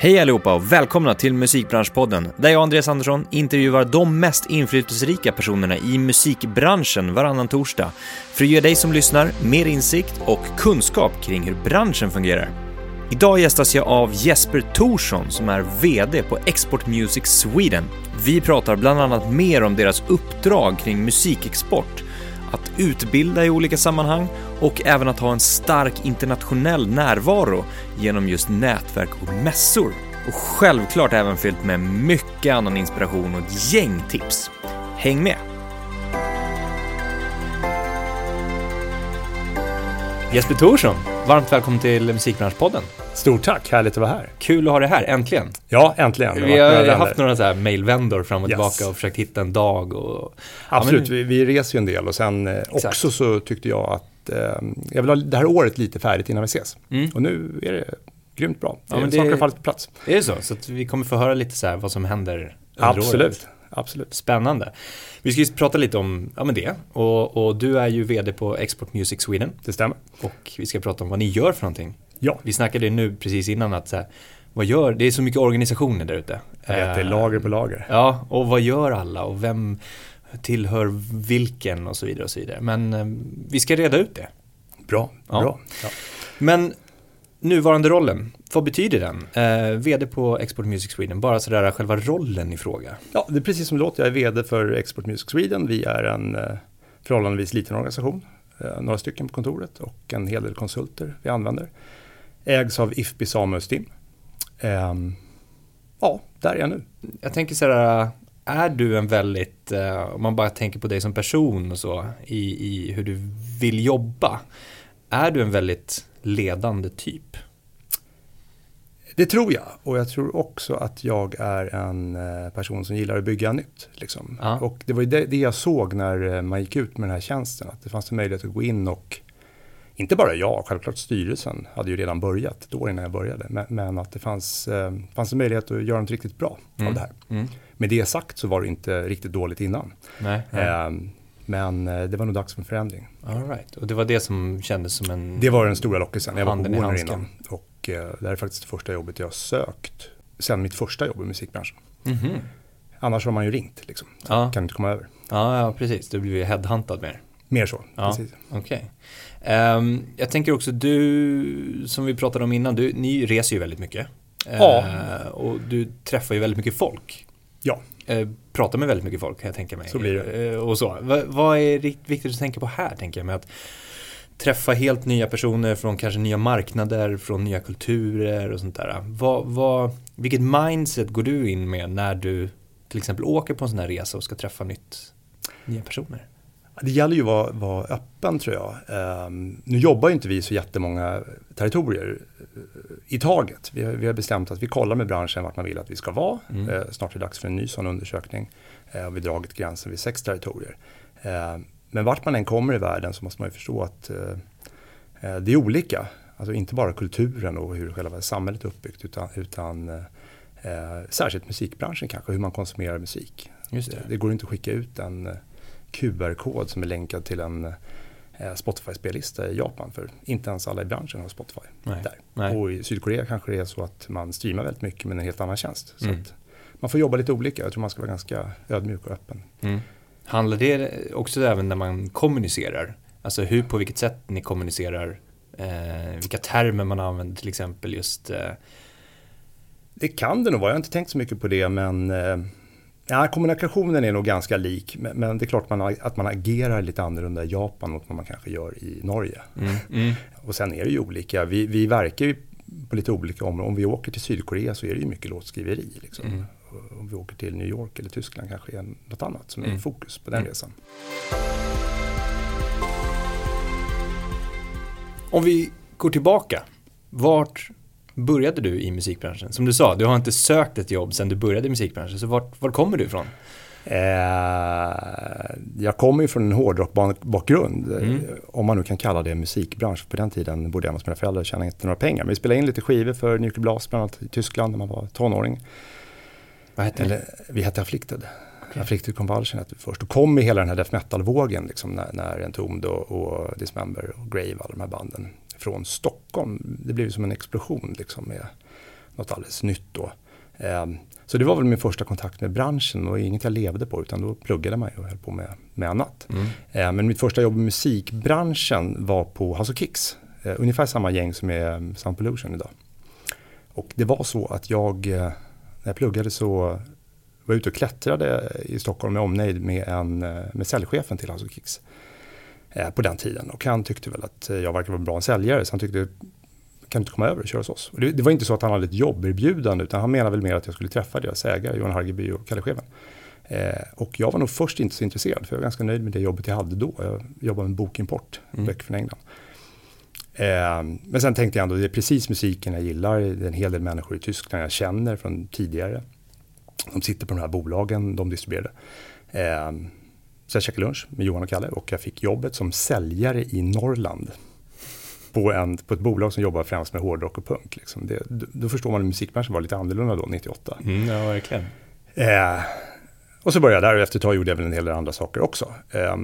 Hej allihopa och välkomna till Musikbranschpodden där jag, Andreas Andersson, intervjuar de mest inflytelserika personerna i musikbranschen varannan torsdag för att ge dig som lyssnar mer insikt och kunskap kring hur branschen fungerar. Idag gästas jag av Jesper Thorsson som är VD på Export Music Sweden. Vi pratar bland annat mer om deras uppdrag kring musikexport, att utbilda i olika sammanhang och även att ha en stark internationell närvaro genom just nätverk och mässor. Och självklart även fyllt med mycket annan inspiration och ett gäng tips. Häng med! Jesper Thorsson, varmt välkommen till Musikbranschpodden. Stort tack, härligt att vara här. Kul att ha dig här, äntligen. Ja, äntligen. Det Vi har några haft några så här mailvändor fram och Yes. tillbaka och försökt hitta en dag och... Absolut, Ja, men- vi, vi reser ju en del och sen eh, också så tyckte jag att eh, jag vill ha det här året lite färdigt innan vi ses. Mm. Och nu är det grymt bra. Ja, men det- Saker har fallit på plats. Är det så? Så vi kommer få höra lite så här vad som händer under året. Absolut, absolut. Spännande. Vi ska ju prata lite om ja, men det. Och, och du är ju VD på Export Music Sweden. Det stämmer. Och vi ska prata om vad ni gör för någonting. Ja, Vi snackade nu precis innan att så här, vad gör, det är så mycket organisationer där ute. det är Eh, lager på lager. Ja, och vad gör alla och vem tillhör vilken och så vidare och så vidare. Men eh, vi ska reda ut det. Bra, Ja. bra. Ja. Men nuvarande rollen, vad betyder den? Eh, VD på Export Music Sweden, bara sådär själva rollen i fråga. ja, det är precis som det låter. Jag är vd för Export Music Sweden. Vi är en eh, förhållandevis liten organisation. Eh, några stycken på kontoret och en hel del konsulter vi använder. Ägs av IFPI Samuelstim. Ehm, ja, där är jag nu. Jag tänker sådär, är du en väldigt, eh, om man bara tänker på dig som person och så, i, i hur du vill jobba, är du en väldigt ledande typ? Det tror jag. Och jag tror också att jag är en eh, person som gillar att bygga nytt. Liksom. Ja. Och det var ju det, det jag såg när eh, man gick ut med den här tjänsten. Att det fanns en möjlighet att gå in och, inte bara jag, självklart styrelsen hade ju redan börjat ett år innan jag började. Men, men att det fanns, eh, fanns en möjlighet att göra något riktigt bra Mm. av det här. Mm. Med det sagt så var det inte riktigt dåligt innan. Nej. nej. Ehm, men eh, det var nog dags för en förändring. All right. Och det var det som kändes som en... Det var den stora lockelsen. Jag var på Warner innan. Och eh, det här är faktiskt det första jobbet jag sökt. Sen mitt första jobb i musikbranschen. Mhm. Annars har man ju ringt liksom. Ja. Kan inte komma över. Ja, ja, precis. Du blev ju headhuntad mer. Mer så. Ja. Precis. Okej. Ehm, jag tänker också, du, som vi pratade om innan, du, ni reser ju väldigt mycket. Ja. Eh, och du träffar ju väldigt mycket folk. Ja. Eh, pratar med väldigt mycket folk kan jag tänka mig. Så blir det. Eh, och så. Va, vad är rikt- viktigt att tänka på här, tänker jag, med att träffa helt nya personer från kanske nya marknader, från nya kulturer och sånt där. Vad, vad, vilket mindset går du in med när du till exempel åker på en sån här resa och ska träffa nytt, nya personer? Det gäller ju att vara, vara öppen tror jag. Ehm, nu jobbar ju inte vi så jättemånga territorier eh, i taget. Vi har, vi har bestämt att vi kollar med branschen vart man vill att vi ska vara. Mm. Eh, snart är det dags för en ny sån undersökning. Eh, och vi har dragit gränsen vid sex territorier. Eh, men vart man än kommer i världen så måste man ju förstå att det är olika. Alltså inte bara kulturen och hur själva samhället är uppbyggt utan, utan särskilt musikbranschen kanske, hur man konsumerar musik. Just det. Det går inte att skicka ut en QR-kod som är länkad till en eh, Spotify-spellista i Japan. För inte ens alla i branschen har Spotify Nej. där. Nej. Och i Sydkorea kanske det är så att man streamar väldigt mycket med en helt annan tjänst. Så Mm. man får jobba lite olika. Jag tror man ska vara ganska ödmjuk och öppen. Mm. Handlar det också även när man kommunicerar? Alltså hur, på vilket sätt ni kommunicerar? Eh, vilka termer man använder till exempel just? Eh, Det kan det nog vara. Jag har inte tänkt så mycket på det. Men eh, ja, kommunikationen är nog ganska lik. Men, det är klart man, att man agerar lite annorlunda i Japan mot vad man kanske gör i Norge. mm, mm, Och sen är det ju olika. Vi, vi verkar ju på lite olika områden. Om vi åker till Sydkorea så är det ju mycket låtskriveri. Liksom. Mm. Om vi åker till New York eller Tyskland kanske är något annat som är Mm. fokus på den Mm. resan. Om vi går tillbaka. Vart började du i musikbranschen? Som du sa, du har inte sökt ett jobb sedan du började i musikbranschen. Så vart, vart kommer du ifrån? Eh, jag kommer ju från en hårdrockbakgrund. Mm. eh, Om man nu kan kalla det musikbransch. På den tiden bodde jag hos mina föräldrar och tjänade inte några pengar. Men vi spelade in lite skivor för Nuclear Blast, bland annat i Tyskland när man var tonåring. Vad hette det? Eller, vi hette Afflicted. Afflicted Convulsion hette vi först. Och kom i hela den här death metal-vågen liksom, när, när Entombed och, och Dismember och Grave, alla de här banden från Stockholm. Det blev som en explosion liksom med något alldeles nytt då. Eh, så det var väl min första kontakt med branschen och inget jag levde på utan då pluggade man och höll på med, med annat. Mm. Eh, men mitt första jobb i musikbranschen var på House of Kicks. Eh, ungefär samma gäng som är Sound Pollution idag. Och det var så att jag, eh, när jag pluggade så var jag ute och klättrade i Stockholm med omnejd med, en, eh, med säljchefen till House of Kicks på den tiden. Och han tyckte väl att jag verkade vara en bra säljare så han tyckte kan du inte komma över och köra hos oss? Och det, det, var inte så att han hade ett jobberbjudande utan han menade väl mer att jag skulle träffa deras ägare, Johan Hargeby och Kalle Scheven. Eh, och jag var nog först inte så intresserad för jag var ganska nöjd med det jobbet jag hade då. Jag jobbade med bokimport, mm. böcker från England. Eh, men sen tänkte jag ändå, det är precis musiken jag gillar. Det är en hel del människor i Tyskland jag känner från tidigare. De sitter på de här bolagen de distribuerade. Eh, så jag käkade lunch med Johan och Kalle och jag fick jobbet som säljare i Norrland på, en, på ett bolag som jobbar främst med hårdrock och punk. Liksom. Det, då förstår man att musikbranschen var lite annorlunda då, 98. Mm, ja, verkligen. Eh, och så började jag där och efter ett tag gjorde jag väl en hel del andra saker också. Eh,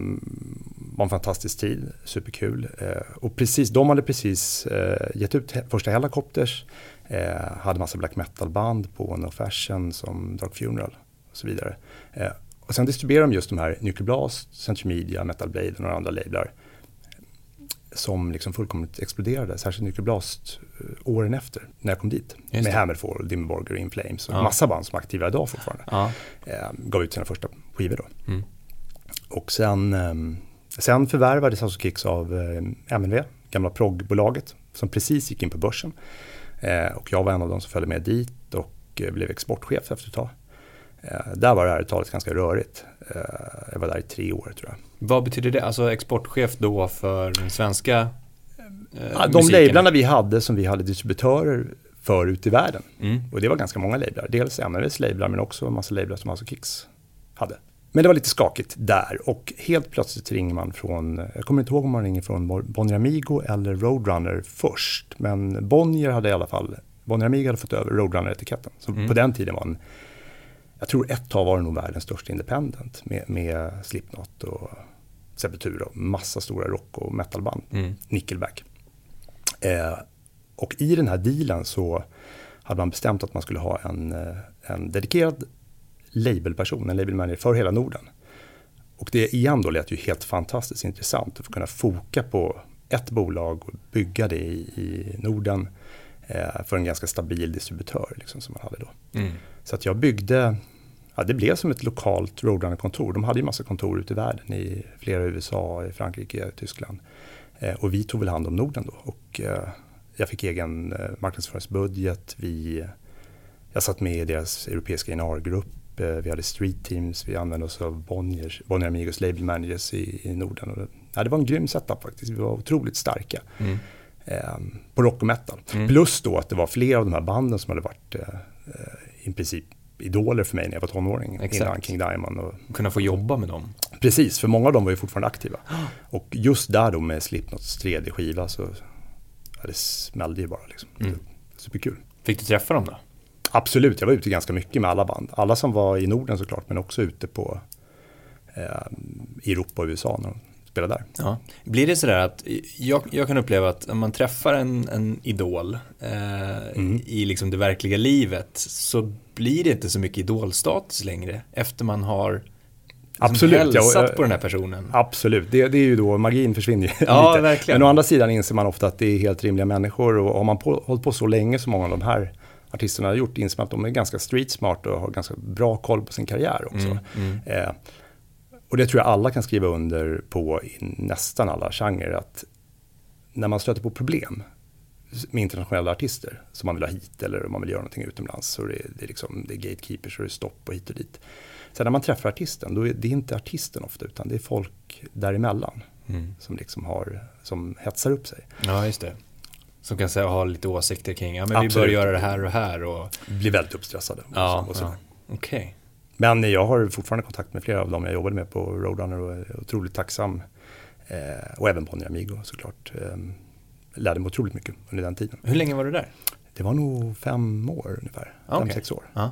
var en fantastisk tid, superkul. Eh, och precis, de hade precis eh, gett ut första Hellacopters, eh, hade massa black metal-band på No Fashion som Dark Funeral och så vidare. Och sen distribuerade de just de här Nuclear Blast, Central Media, Metal Blade och några andra lablar som liksom fullkomligt exploderade, särskilt Nuclear Blast eh, åren efter, när jag kom dit. Just med Hammerfall, Dimmerborger, In Flames och ja. massa band som är aktiva idag fortfarande. Ja. Eh, gav ut sina första skivor då. Mm. Och sen, eh, sen förvärvades House of Kicks av eh, MNV, gamla proggbolaget, som precis gick in på börsen. Eh, och jag var en av de som följde med dit och eh, blev exportchef efter ett tag. Eh, där var det här talet ganska rörigt. Eh, jag var där i tre år tror jag. Vad betyder det? Alltså exportchef då för den svenska eh, De lablarna vi hade som vi hade distributörer för ute i världen. Mm. Och det var ganska många lablar. Dels MNVs lablar men också en massa lablar som alltså Kicks hade. Men det var lite skakigt där och helt plötsligt ringer man från, jag kommer inte ihåg om man ringer från Bonnier Amigo eller Roadrunner först. Men Bonnier hade i alla fall, Bonnier Amigo hade fått över Roadrunner-etiketten. Så mm. på den tiden var en jag tror ett tag var det nog världens största independent med, med Slipknot och Sepultura och massa stora rock och metalband. Mm. Nickelback. Eh, och i den här dealen så hade man bestämt att man skulle ha en, eh, en dedikerad labelperson, en labelmanager för hela Norden. Och det igen då lät ju helt fantastiskt intressant att få kunna foka på ett bolag och bygga det i, i Norden eh, för en ganska stabil distributör liksom, som man hade då. Mm. Så att jag byggde ja, det blev som ett lokalt Roadrunner-kontor. De hade ju massa kontor ute i världen, i flera USA, i Frankrike, Tyskland. Eh, och vi tog väl hand om Norden då. Och eh, jag fick egen eh, marknadsföringsbudget. Vi, jag satt med i deras europeiska INR-grupp. Eh, vi hade street teams, vi använde oss av Bonniers, Bonnier Amigos label managers i, i Norden. Och det, ja, det var en grym setup faktiskt. Vi var otroligt starka. Mm. Eh, på rock och metal. Mm. Plus då att det var flera av de här banden som hade varit eh, i princip idoler för mig när jag var tonåring. Exakt. Innan King Diamond. Och, Kunna få jobba med dem. Precis, för många av dem var ju fortfarande aktiva. Och just där då med Slipknots tredje skiva så ja, det smällde ju bara. Liksom. Mm. Superkul. Fick du träffa dem då? Absolut, jag var ute ganska mycket med alla band. Alla som var i Norden såklart, men också ute på eh, Europa och USA när de spela där. Ja. Blir det sådär att, jag, jag kan uppleva att om man träffar en, en idol eh, mm. i liksom det verkliga livet så blir det inte så mycket idolstatus längre efter man har liksom Absolut, hälsat ja, på den här personen. Absolut, det, det är ju då magin försvinner ja, lite. Verkligen. Men å andra sidan inser man ofta att det är helt rimliga människor och har man på, hållit på så länge som många av de här artisterna har gjort inser man att de är ganska street smart och har ganska bra koll på sin karriär också. Mm, mm. Eh, och det tror jag alla kan skriva under på i nästan alla genrer. Att när man stöter på problem med internationella artister som man vill ha hit eller om man vill göra någonting utomlands. Så det, det, är, liksom, det är gatekeepers och det är stopp och hit och dit. Sen när man träffar artisten, då är det inte artisten ofta utan det är folk däremellan. Mm. Som liksom har, som hetsar upp sig. Ja, just det. Som kan säga, ha lite åsikter kring, ja men Absolut. vi bör göra det här och här. Och... Blir väldigt uppstressade. Ja, ja. okej. Okay. Men jag har fortfarande kontakt med flera av dem jag jobbade med på Roadrunner och är otroligt tacksam. Eh, och även Bonnier Amigo såklart. Eh, lärde mig otroligt mycket under den tiden. Hur länge var du där? Det var nog fem år ungefär. Okay. Fem, sex år. Ah.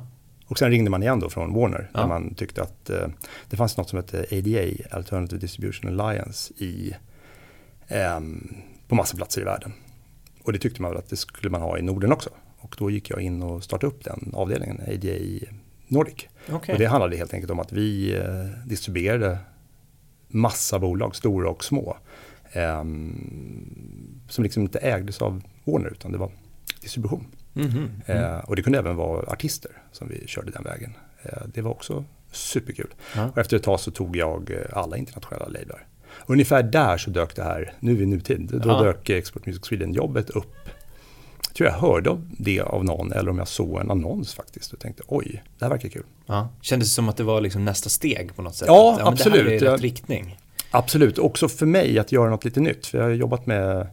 Och sen ringde man igen då från Warner. Ah. Där man tyckte att eh, det fanns något som hette ADA, Alternative Distribution Alliance, i, eh, på massa platser i världen. Och det tyckte man väl att det skulle man ha i Norden också. Och och då gick jag in och startade upp den avdelningen, ADA Nordic. Okay. Och det handlade helt enkelt om att vi eh, distribuerade massa bolag, stora och små. Eh, som liksom inte ägdes av Warner utan det var distribution. Mm -hmm. eh, och det kunde även vara artister som vi körde den vägen. Eh, det var också superkul. Ja. Och efter ett tag så tog jag eh, alla internationella lablar. Ungefär där så dök det här, nu i nutid, då Ja. dök Export Music Sweden-jobbet upp. Jag tror jag hörde det av någon eller om jag såg en annons faktiskt och tänkte oj, det här verkar kul. Ja. Kändes det som att det var liksom nästa steg på något sätt? Ja, Att, men absolut. Det här är Jag- rätt riktning. Absolut, också för mig att göra något lite nytt. För jag har jobbat med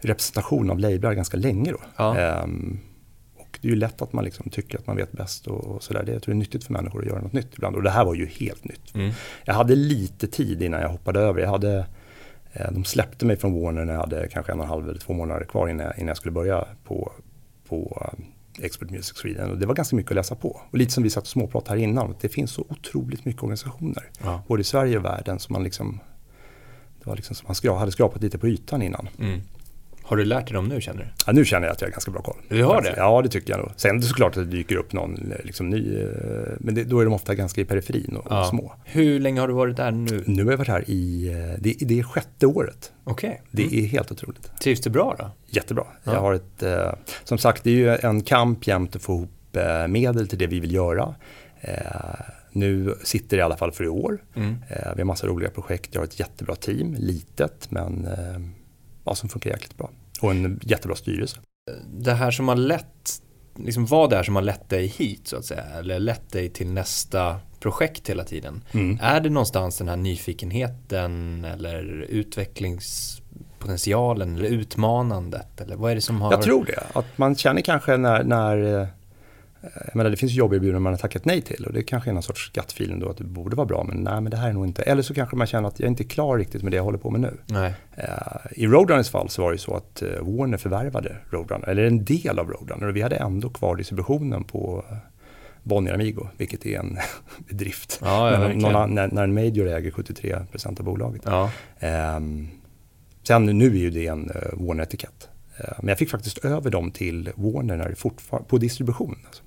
representation av lablar ganska länge då. Ja. Ehm, och det är ju lätt att man liksom tycker att man vet bäst och, och sådär. Det jag tror det är nyttigt för människor att göra något nytt ibland. Och det här var ju helt nytt. Mm. Jag hade lite tid innan jag hoppade över. Jag hade, de släppte mig från Warner när jag hade kanske en och en halv eller två månader kvar innan jag, innan jag skulle börja på, på eh, Expert Music Sweden. Och det var ganska mycket att läsa på. Och lite som vi satt och småpratade här innan. Det finns så otroligt mycket organisationer. Ja. Både i Sverige och världen som man liksom det var liksom som man skra, hade skrapat lite på ytan innan. Mm. Har du lärt dig dem nu känner du? Ja, nu känner jag att jag har ganska bra koll. Du har det? Ja, det tycker jag nog. Sen såklart att det dyker upp någon liksom, ny, eh, men det, då är de ofta ganska i periferin och, och små. Hur länge har du varit där nu? Nu har jag varit här i, eh, det, det är sjätte året. Okej. Det Mm. är helt otroligt. Trivs du bra då? Jättebra. Ja. Jag har ett, eh, som sagt, det är ju en kamp jämt att få ihop eh, medel till det vi vill göra. Eh, nu sitter det i alla fall för i år. Mm. Eh, vi har massa roliga projekt. Jag har ett jättebra team, litet men eh, ja, som funkar jäkligt bra. Och en jättebra styrelse. Det här som har lett, liksom vad det är som har lett dig hit så att säga, eller lett dig till nästa projekt hela tiden. Mm. Är det någonstans den här nyfikenheten eller utvecklingspotentialen eller utmanandet? Eller vad är det som har... Jag tror det. Att man känner kanske när, när eh, jag menar, det finns jobberbjudanden man har tackat nej till och det kanske är någon sorts gut-feeling då att det borde vara bra men nej men det här är nog inte. Eller så kanske man känner att jag är inte klar riktigt med det jag håller på med nu. Nej. Eh, I Roadrunners fall så var det ju så att eh, Warner förvärvade Roadrunner, eller en del av Roadrunner och vi hade ändå kvar distributionen på eh, Bonnier Amigo, vilket är en bedrift. Ja, ja, när, någon, när, när en major äger 73% av bolaget. Ja. Ehm, sen nu är ju det en Warner-etikett. Eh, men jag fick faktiskt över dem till Warner när det fortfar- på distribution. Alltså,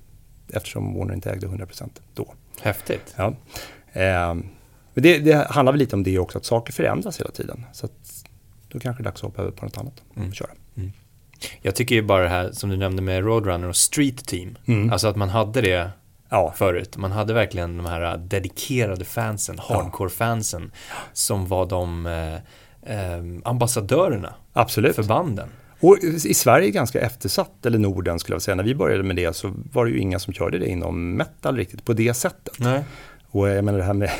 eftersom Warner inte ägde 100% då. Häftigt. Ja. Ehm, men det, det handlar väl lite om det också, att saker förändras hela tiden. Så att då kanske det är dags att hoppa över på något annat och Mm. köra. Jag tycker ju bara det här som du nämnde med Roadrunner och Street Team. Mm. Alltså att man hade det Ja, förut. Man hade verkligen de här dedikerade fansen, hardcore-fansen, som var de eh, eh, ambassadörerna absolut. för banden. Och i Sverige är ganska eftersatt, eller Norden skulle jag säga. När vi började med det så var det ju inga som körde det inom metal riktigt på det sättet. Nej. Och jag menar det här med,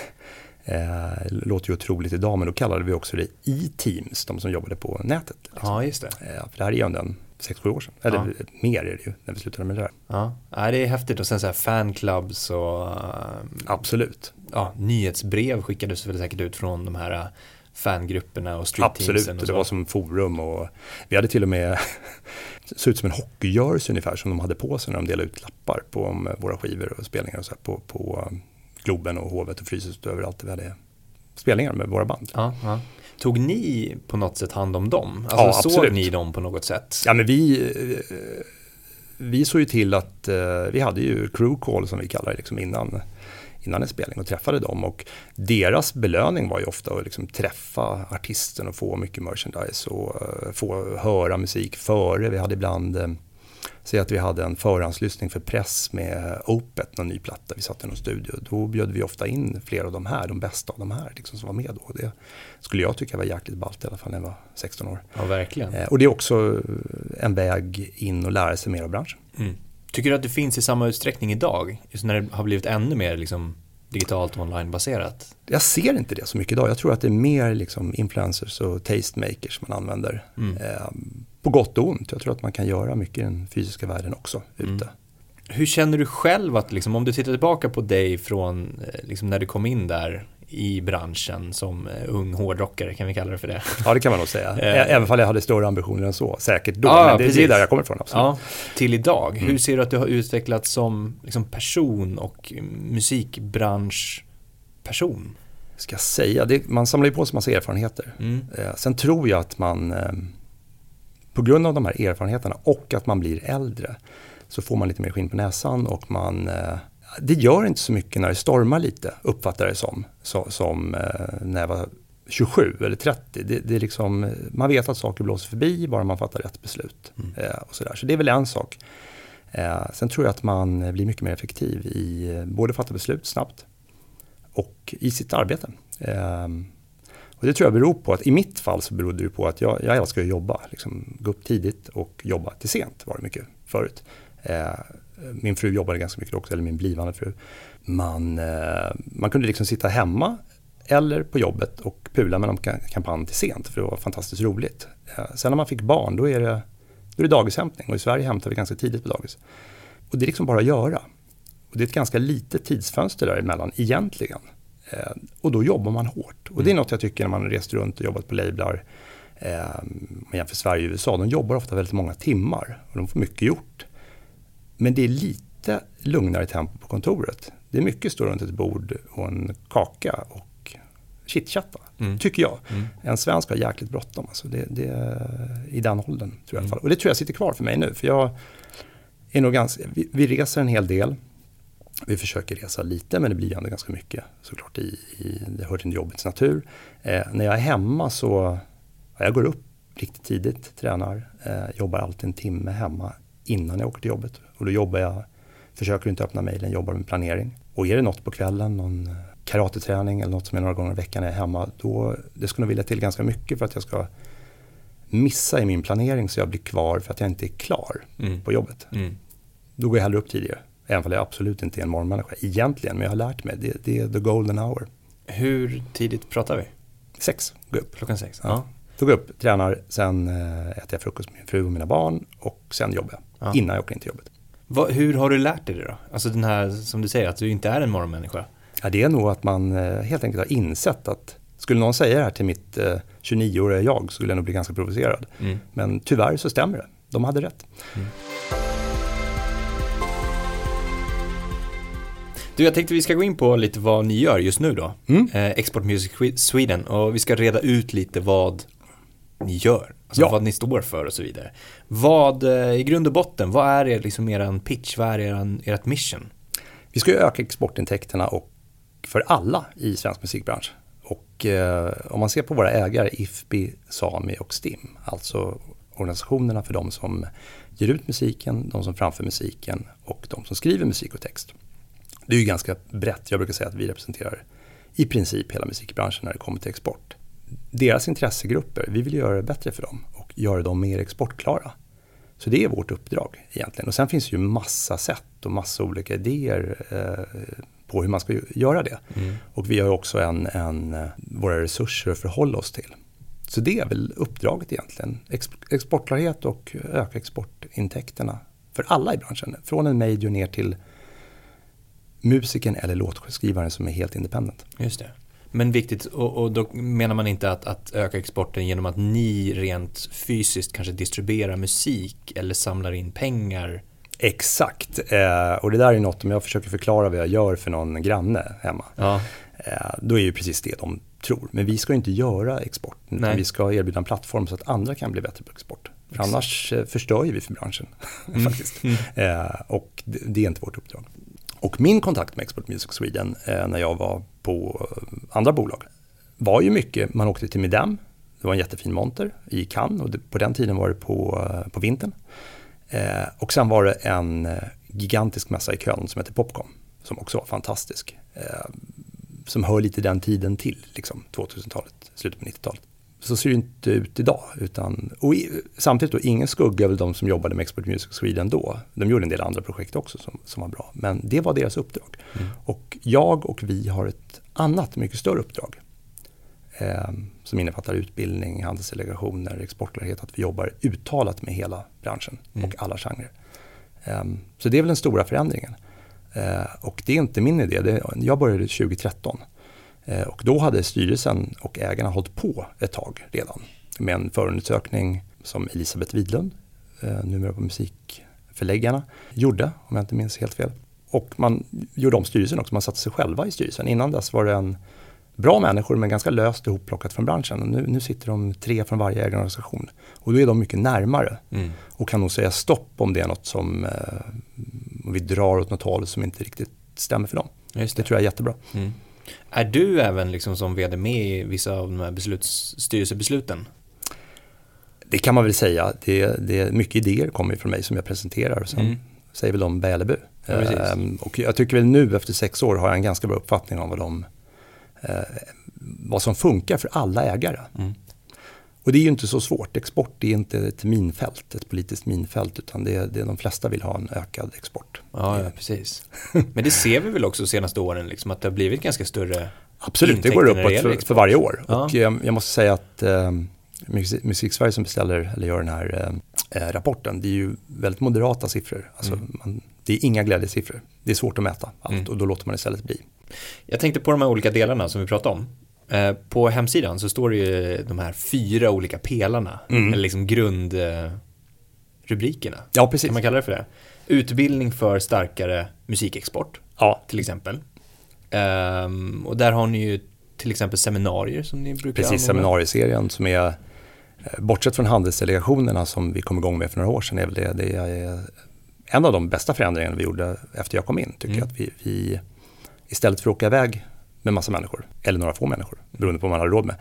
eh, låter ju otroligt idag, men då kallade vi också det e-teams, de som jobbade på nätet. Liksom. Ja, just det. Eh, för det här är ju ändå en 6-7 år sedan, eller Ja. mer är det ju, när vi slutade med det där. Ja, Nej, det är häftigt. Och sen så här fanclubs och eh, Absolut, ja, nyhetsbrev skickades väl säkert ut från de här eh, fangrupperna och street absolut. Och det var som forum och vi hade till och med, såg ut som en hockeyjersey ungefär, som de hade på sig när de delade ut lappar på eh, våra skivor och spelningar och så här, på, på eh, Globen och Hovet och Fryshuset och överallt där vi hade spelningar med våra band. Ja, ja. Tog ni på något sätt hand om dem? Alltså Ja, såg absolut. ni dem på något sätt? Ja, men vi, eh, vi såg ju till att vi hade ju crew call som vi kallar det liksom innan, innan en spelning och träffade dem. Och deras belöning var ju ofta att liksom träffa artisten och få mycket merchandise och eh, få höra musik före. Vi hade ibland eh, Säg att vi hade en förhandslyssning för press med Opet, någon ny platta, vi satt i någon studio. Då bjöd vi ofta in flera av de här, de bästa av de här liksom, som var med då. Det skulle jag tycka var jäkligt ballt i alla fall när jag var 16 år. Ja, verkligen. Eh, Och det är också en väg in och lära sig mer av branschen. Mm. Tycker du att det finns i samma utsträckning idag? Just när det har blivit ännu mer liksom, digitalt och onlinebaserat? Jag ser inte det så mycket idag. Jag tror att det är mer liksom influencers och tastemakers man använder. Mm. Eh, på gott och ont. Jag tror att man kan göra mycket i den fysiska världen också ute. Mm. Hur känner du själv att, liksom, om du tittar tillbaka på dig från eh, liksom, när du kom in där i branschen som eh, ung hårdrockare, kan vi kalla det för det? Ja, det kan man nog säga. Eh. Även om jag hade större ambitioner än så, säkert då. Ja, Men det, det är precis. där jag kommer ifrån. Absolut. Ja, till idag. Mm. Hur ser du att du har utvecklats som liksom, person och musikbranschperson? Ska jag säga, det, man samlar ju på sig massa erfarenheter. Mm. Eh, sen tror jag att man, eh, på grund av de här erfarenheterna och att man blir äldre, så får man lite mer skinn på näsan och man det gör inte så mycket när det stormar lite, uppfattar det som, så, som eh, när jag var 27 eller 30. Det, det är liksom, man vet att saker blåser förbi bara man fattar rätt beslut. Mm. Eh, och så, där. så det är väl en sak. Eh, sen tror jag att man blir mycket mer effektiv i eh, både att fatta beslut snabbt och i sitt arbete. Eh, och det tror jag beror på att i mitt fall så berodde det på att jag, jag älskar att jobba. Liksom, gå upp tidigt och jobba till sent var det mycket förut. Min fru jobbade ganska mycket också, eller min blivande fru. Man, eh, man kunde liksom sitta hemma eller på jobbet och pula med någon kampanj till sent för det var fantastiskt roligt. Eh, sen när man fick barn då är det, då är det dagishämtning och i Sverige hämtar vi ganska tidigt på dagis. Och det är liksom bara att göra. Och det är ett ganska litet tidsfönster däremellan egentligen. Eh, och då jobbar man hårt. Och det är mm. något jag tycker när man rest runt och jobbat på lablar. Om man jämför Sverige och USA, de jobbar ofta väldigt många timmar och de får mycket gjort. Men det är lite lugnare tempo på kontoret. Det är mycket stå runt ett bord och en kaka och chitchatta, mm. tycker jag. Mm. En svensk har jäkligt bråttom, alltså det, det, i den åldern. Tror jag, mm. Och det tror jag sitter kvar för mig nu. För jag är nog ganska, vi, vi reser en hel del. Vi försöker resa lite, men det blir ändå ganska mycket såklart. I, i, det hör till jobbets natur. Eh, när jag är hemma så, ja, jag går upp riktigt tidigt, tränar, eh, jobbar alltid en timme hemma innan jag åker till jobbet. Och då jobbar jag, försöker inte öppna mejlen, jobbar med planering. Och är det något på kvällen, någon eh, karateträning eller något som är några gånger i veckan när jag är hemma, då, det ska nog vilja till ganska mycket för att jag ska missa i min planering så jag blir kvar för att jag inte är klar mm. på jobbet. Mm. Då går jag hellre upp tidigare. Även om jag absolut inte är en morgonmänniska egentligen, men jag har lärt mig, det, det är the golden hour. Hur tidigt pratar vi? Sex, gå upp. Klockan sex? Ja. ja. Då går jag upp, tränar, sen äh, äter jag frukost med min fru och mina barn och sen jobbar jag. Ja. Innan jag åker in till jobbet. Va, hur har du lärt dig det då? Alltså den här, som du säger, att du inte är en morgonmänniska. Ja, det är nog att man äh, helt enkelt har insett att skulle någon säga det här till mitt äh, 29-åriga jag så skulle jag nog bli ganska provocerad. Mm. Men tyvärr så stämmer det. De hade rätt. Mm. Du, jag tänkte vi ska gå in på lite vad ni gör just nu då. Mm. Eh, Export Music Sweden och vi ska reda ut lite vad ni gör. Alltså ja. vad ni står för och så vidare. Vad, eh, i grund och botten, vad är er, liksom eran pitch? Vad är ert mission? Vi ska ju öka exportintäkterna och för alla i svensk musikbransch. Och eh, om man ser på våra ägare IFPI, Sami och STIM, alltså organisationerna för de som ger ut musiken, de som framför musiken och de som skriver musik och text. Det är ju ganska brett. Jag brukar säga att vi representerar i princip hela musikbranschen när det kommer till export. Deras intressegrupper, vi vill göra det bättre för dem och göra dem mer exportklara. Så det är vårt uppdrag egentligen. Och sen finns det ju massa sätt och massa olika idéer eh, på hur man ska göra det. Mm. Och vi har också en, en, eh, våra resurser att förhålla oss till. Så det är väl uppdraget egentligen. exportklarhet och öka exportintäkterna för alla i branschen. Från en major ner till musikern eller låtskrivaren som är helt independent. Just det. Men viktigt, och, och då menar man inte att, att, öka exporten genom att ni rent fysiskt kanske distribuerar musik eller samlar in pengar? Exakt, eh, och det där är något om jag försöker förklara vad jag gör för någon granne hemma. Ja. Eh, då är ju precis det de tror. Men vi ska inte göra export, utan vi ska erbjuda en plattform så att andra kan bli bättre på export. För annars eh, förstör vi för branschen. Mm. faktiskt. Mm. Eh, och det, det, är inte vårt uppdrag. Och min kontakt med Export Music Sweden eh, när jag var på andra bolag var ju mycket, man åkte till Midam, det var en jättefin monter i Cannes och det, på den tiden var det på, eh, på vintern. Eh, och sen var det en eh, gigantisk mässa i Köln som heter Popcom, som också var fantastisk. Eh, som hör lite den tiden till, liksom 2000-talet, slutet på 90-talet så ser det inte ut idag. Utan, och i, samtidigt då, ingen skugga över de som jobbade med Export Music Sweden då. De gjorde en del andra projekt också som, som var bra. Men det var deras uppdrag. Mm. Och jag och vi har ett annat, mycket större uppdrag. Eh, som innefattar utbildning, handelsdelegationer, exportklarhet. Att vi jobbar uttalat med hela branschen mm. och alla genrer. Eh, så det är väl den stora förändringen. Eh, och det är inte min idé. Det, jag började 2013. Eh, och då hade styrelsen och ägarna hållit på ett tag redan med en förundersökning som Elisabeth Widlund, eh, numera på Musikförläggarna, gjorde, om jag inte minns helt fel. Och man gjorde om styrelsen också, man satte sig själva i styrelsen. Innan dess var det en bra människor men ganska löst ihopplockat från branschen. Och nu, nu sitter de tre från varje ägarorganisation. Och då är de mycket närmare mm. och kan nog säga stopp om det är något som eh, vi drar åt något håll som inte riktigt stämmer för dem. Just det. det tror jag är jättebra. Mm. Är du även liksom som vd med i vissa av de här besluts, styrelsebesluten? Det kan man väl säga. Det, det, mycket idéer kommer från mig som jag presenterar och sen mm. säger väl de bä eller bu. Ja, ehm, och jag tycker väl nu efter sex år har jag en ganska bra uppfattning om vad, de, eh, vad som funkar för alla ägare. Mm. Och det är ju inte så svårt. Export är inte ett minfält, ett politiskt minfält, utan det är, det är de flesta vill ha en ökad export. Ja, ja precis. Men det ser vi väl också de senaste åren, liksom, att det har blivit ganska större Absolut, det går uppåt för, för, varje år. Ja. Och eh, jag måste säga att eh, Musiksverige som beställer eller gör den här eh, rapporten, det är ju väldigt moderata siffror. Alltså, mm. man, det är inga glädjesiffror. Det är svårt att mäta allt mm. och då låter man istället bli. Jag tänkte på de här olika delarna som vi pratade om. Eh, på hemsidan så står det ju de här fyra olika pelarna, mm. eller liksom grundrubrikerna. Ja, precis. Kan man kalla det för det? Utbildning för starkare musikexport, ja. till exempel. Um, och där har ni ju till exempel seminarier som ni brukar Precis, seminarieserien som är, eh, bortsett från handelsdelegationerna som vi kom igång med för några år sedan, är väl det, det är en av de bästa förändringarna vi gjorde efter jag kom in. Tycker mm. jag att vi, vi, istället för att åka iväg med massa människor, eller några få människor, beroende på vad man har råd med,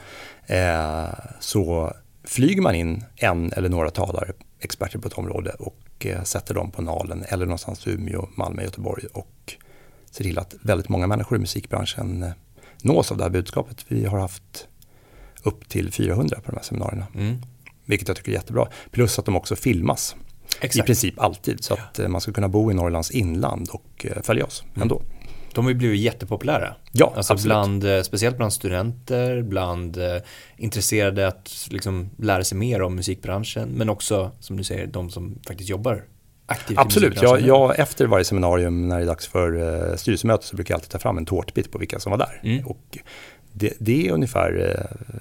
eh, så flyger man in en eller några talare, experter på ett område och eh, sätter dem på Nalen eller någonstans i Umeå, Malmö, Göteborg och ser till att väldigt många människor i musikbranschen eh, nås av det här budskapet. Vi har haft upp till 400 på de här seminarierna. Mm. Vilket jag tycker är jättebra. Plus att de också filmas. Exakt. I princip alltid. Så att ja. Eh, man ska kunna bo i Norrlands inland och eh, följa oss mm. ändå. De har ju blivit jättepopulära. Ja, alltså bland, eh, speciellt bland studenter, bland eh, intresserade att liksom lära sig mer om musikbranschen, men också som du säger, de som faktiskt jobbar aktivt Absolut, jag, jag, efter varje seminarium när det är dags för uh, styrelsemöte så brukar jag alltid ta fram en tårtbit på vilka som var där. Mm. Och det, det, är ungefär uh,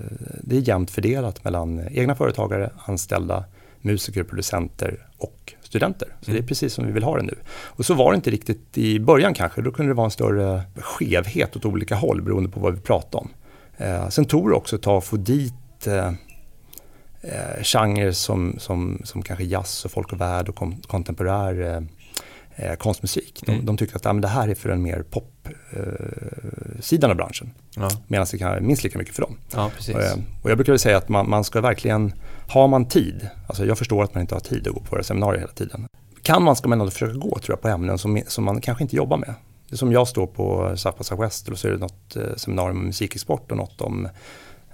det är jämnt fördelat mellan egna företagare, anställda, musiker, producenter och studenter. Så mm. det är precis som vi vill ha det nu. Och så var det inte riktigt i början kanske. Då kunde det vara en större skevhet åt olika håll beroende på vad vi pratade om. Eh, sen tog det också ett tag att få dit eh, eh, genrer som, som, som kanske jazz och folk och värld och kontemporär eh, konstmusik. De, mm. de tyckte att ja, men det här är för den mer pop-sidan eh, av branschen. Ja. Medan det kan minst lika mycket för dem. Ja, och, eh, och, jag brukar säga att man, man, ska verkligen, har man tid, alltså jag förstår att man inte har tid att gå på våra seminarier hela tiden. Kan man ska man ändå försöka gå tror jag, på ämnen som, som man kanske inte jobbar med. Det är som jag står på South by Southwest och så är det något eh, seminarium om musikexport och något om